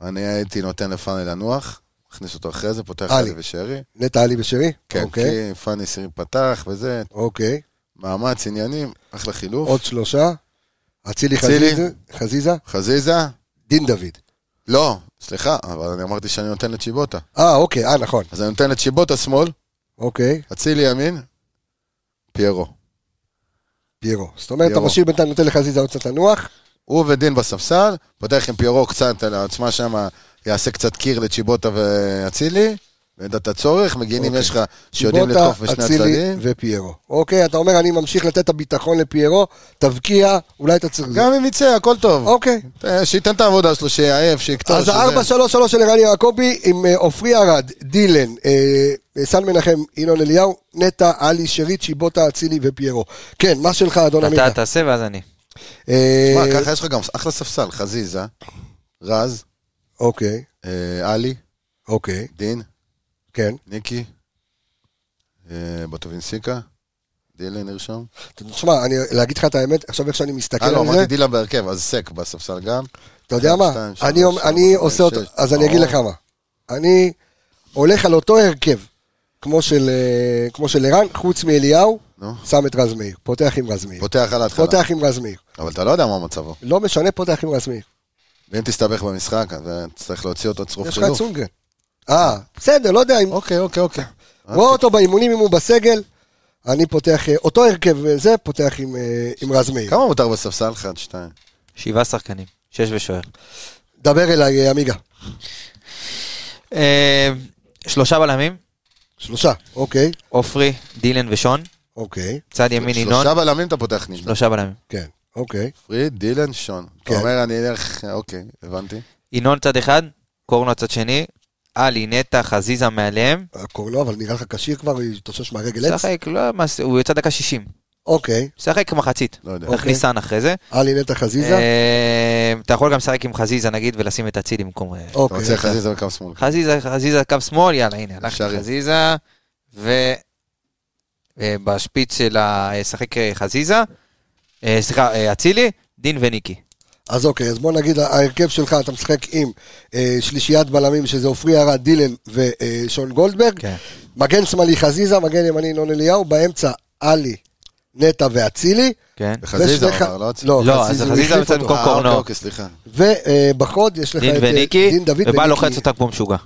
אני הייתי נותן לפאני לנוח, מכניס אותו אחרי זה, פותח עלי. ושרי. נטע עלי ושרי? כן, אוקיי. כי פאני סירים פתח וזה, אוקיי. מאמץ, עניינים, אחלה חילוף. עוד שלושה. אצילי אצילי. חזיזה. חזיזה. חזיזה? דין דוד. לא, סליחה, אבל אני אמרתי שאני נותן לצ'יבוטה. אה, אוקיי, אה, נכון. אז אני נותן לצ'יבוטה שמאל, אוקיי. אצילי ימין, פיירו. פיירו. זאת אומרת, אתה. משאיר בינתיים, נותן לחזיזה עוד קצת לנוח. הוא ודין בספסל, פותח עם פיירו קצת על העצמה שם, יעשה קצת קיר לצ'יבוטה ואצילי, במידת הצורך, מגינים אוקיי. יש לך שיודעים לתקוף בשני אצילי הצדדים. ופיירו. אוקיי, אתה אומר, אני ממשיך לתת את הביטחון לפיירו, תבקיע, אולי אתה צריך... גם אם יצא, הכל טוב. אוקיי. אה, שייתן את העבודה שלו, שיעייף, שיקטור. אז שזה- ה-4-3-3 של ערן יעקבי עם אה, עופרי ארד, דילן, אה, סן מנחם, ינון אליהו, נטע, עלי, שרית, שיבוטה, אצילי ופיירו. כן, מה שלך, אדון עמידה? אתה תעשה ואז אני. אה, שמע, ככה יש לך גם אחלה ספסל, חזיזה, רז, אוקיי, אה, עלי, אוקיי, דין, כן. ניקי, אה, בטובינסיקה, דילן נרשום. תשמע, אני, להגיד לך את האמת, עכשיו איך שאני מסתכל אה, לא, על זה, אמרתי דילן בהרכב, אז סק בספסל גם. אתה יודע מה? אני, עושה אותו. אז אני אגיד. לך מה. אני הולך על אותו הרכב, כמו של, אה, כמו של ערן, חוץ מאליהו, שם את רז מאיר. פותח עם רז מאיר. פותח על ההתחלה. פותח עם רז מאיר. אבל אתה לא יודע מה מצבו. לא משנה, פותח עם רז מאיר. ואם תסתבך במשחק, אז אה, תצטרך להוציא אותו צרוף יש לך את חילוף. סונגרן. אה, בסדר, לא יודע אם... אוקיי, אוקיי, אוקיי. רואה אותו באימונים אם הוא בסגל, אני פותח, אה, אותו הרכב אה, זה, פותח עם, אה, עם רז מאיר. כמה מותר בספסל? אחד, שתיים. שבעה שחקנים, שש ושוער. דבר אליי, אה, עמיגה. אה, שלושה בלמים, שלושה, אוקיי, עופרי, דילן ושון. אוקיי, צד ימין ינון, שלושה בלמים אתה פותח נשבע. שלושה בלמים. כן, אוקיי. פריד, דילן, שון. אתה כן. אומר, אני אלך, אוקיי, הבנתי. ינון צד אחד, קורנו צד שני, עלי, נטע, חזיזה מעליהם. קוראים לו, אבל נראה לך כשיר כבר, התאושש מהרגל עץ? שחק, לא, הוא יצא דקה 60. אוקיי, שחק מחצית. לא יודע. אוקיי. תכניס סאן אחרי זה. עלי נטע חזיזה. אה, אתה יכול גם לשחק עם חזיזה נגיד ולשים את אצילי במקום... אה, אתה אוקיי, רוצה חזיזה בקו שמאל. חזיזה, חזיזה קו שמאל, יאללה, הנה, הלכתי. חזיזה, ו... ובשפיץ של השחק אה, חזיזה, אה, סליחה, אה, אצילי, דין וניקי. אז אוקיי, אז בוא נגיד, ההרכב שלך, אתה משחק עם אה, שלישיית בלמים, שזה עופרי ארד, דילן ושון גולדברג. כן. מגן שמאלי חזיזה, מגן ימני ינון אליהו, באמצע עלי, נטע ואצילי. כן. חזיזה ושניך- אמר, לא אצילי. לא, לא, אז חזיזה, יוצא. במקום אה, קורנו. אוקיי, אוקיי, סליחה. ובחוד יש לך דין את אה, וניקי, דין דוד ובא וניקי. לוחץ אותה כמו משוגע.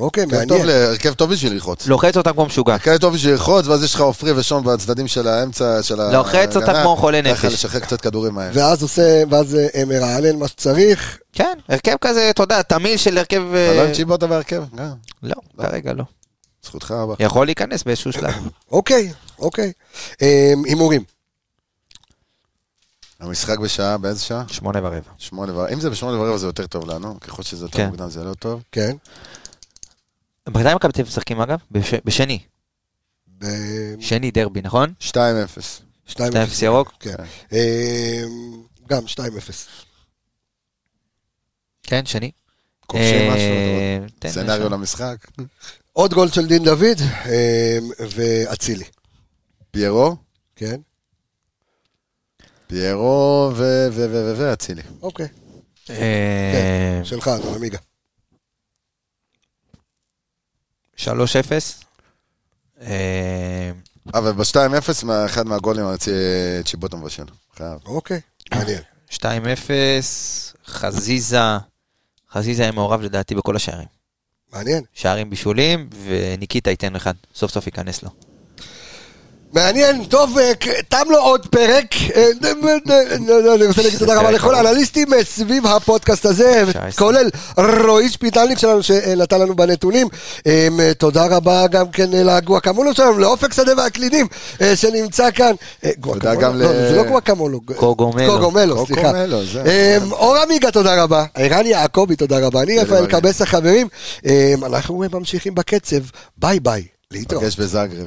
אוקיי, מעניין. הרכב טוב בשביל ללחוץ. לוחץ אותם כמו משוגע. הרכב טוב בשביל ללחוץ, ואז יש לך עופרי ושון בצדדים של האמצע של ה... לוחץ אותה ההגנה. כמו חולה ככה נפש. לשחרר קצת כדורים מהר. ואז עושה, ואז אה, מרענן מה שצריך. כן, הרכב כזה, אתה יודע, תמיל של הרכב... אתה לא אה, עם צ'יבוטה בהרכב? גם. לא, כרגע לא. זכותך רבה. יכול להיכנס באיזשהו שלב. אוקיי, אוקיי. אה, הימורים. המשחק בשעה, באיזה שעה? שמונה ורבע. שמונה ורבע. אם זה בשמונה ורבע זה יותר טוב לנו, ככל שזה יותר כן. מוקדם זה לא טוב. כן. מתי מכבי תל אביב משחקים אגב? בש- בשני. ב- שני דרבי, נכון? 2-0. 2-0 2-0 ירוק? כן. אה, גם 2-0. כן, שני. כובשים אה, משהו, יש- למשחק. עוד גול של דין דוד אה, ואצילי. פיירו, כן. פיירו ו- ו- ו- ו- ואצילי. אוקיי. אה, שלך, אדון עמיגה. 3-0. אה, אבל ב-2-0, מה- אחד מהגולים צ'יבוטה מבשל. חייב. אוקיי. מעניין. 2-0, חזיזה, חזיזה היה מעורב לדעתי בכל השערים. מעניין. שערים בישולים, וניקיטה ייתן אחד, סוף סוף ייכנס לו. מעניין, טוב, אה, תם לו עוד פרק. אה, אני רוצה להגיד תודה רבה פרק לכל. האנליסטים אה, סביב הפודקאסט הזה, 19. כולל רועי שפיטלניק שלנו שנתן לנו בנתונים. תודה רבה גם כן לגואקמולו שלנו, לאופק שדה והקלידים שנמצא כאן. גואקמולו? גם לא, ל- זה לא גואקמולו. קוגומלו. קוגומלו, סליחה. אור עמיגה, תודה רבה. ערן יעקבי, תודה רבה. אני רפאל. קבס החברים. אה, אנחנו ממשיכים בקצב. ביי ביי. להתראות. נפגש בזאגרב.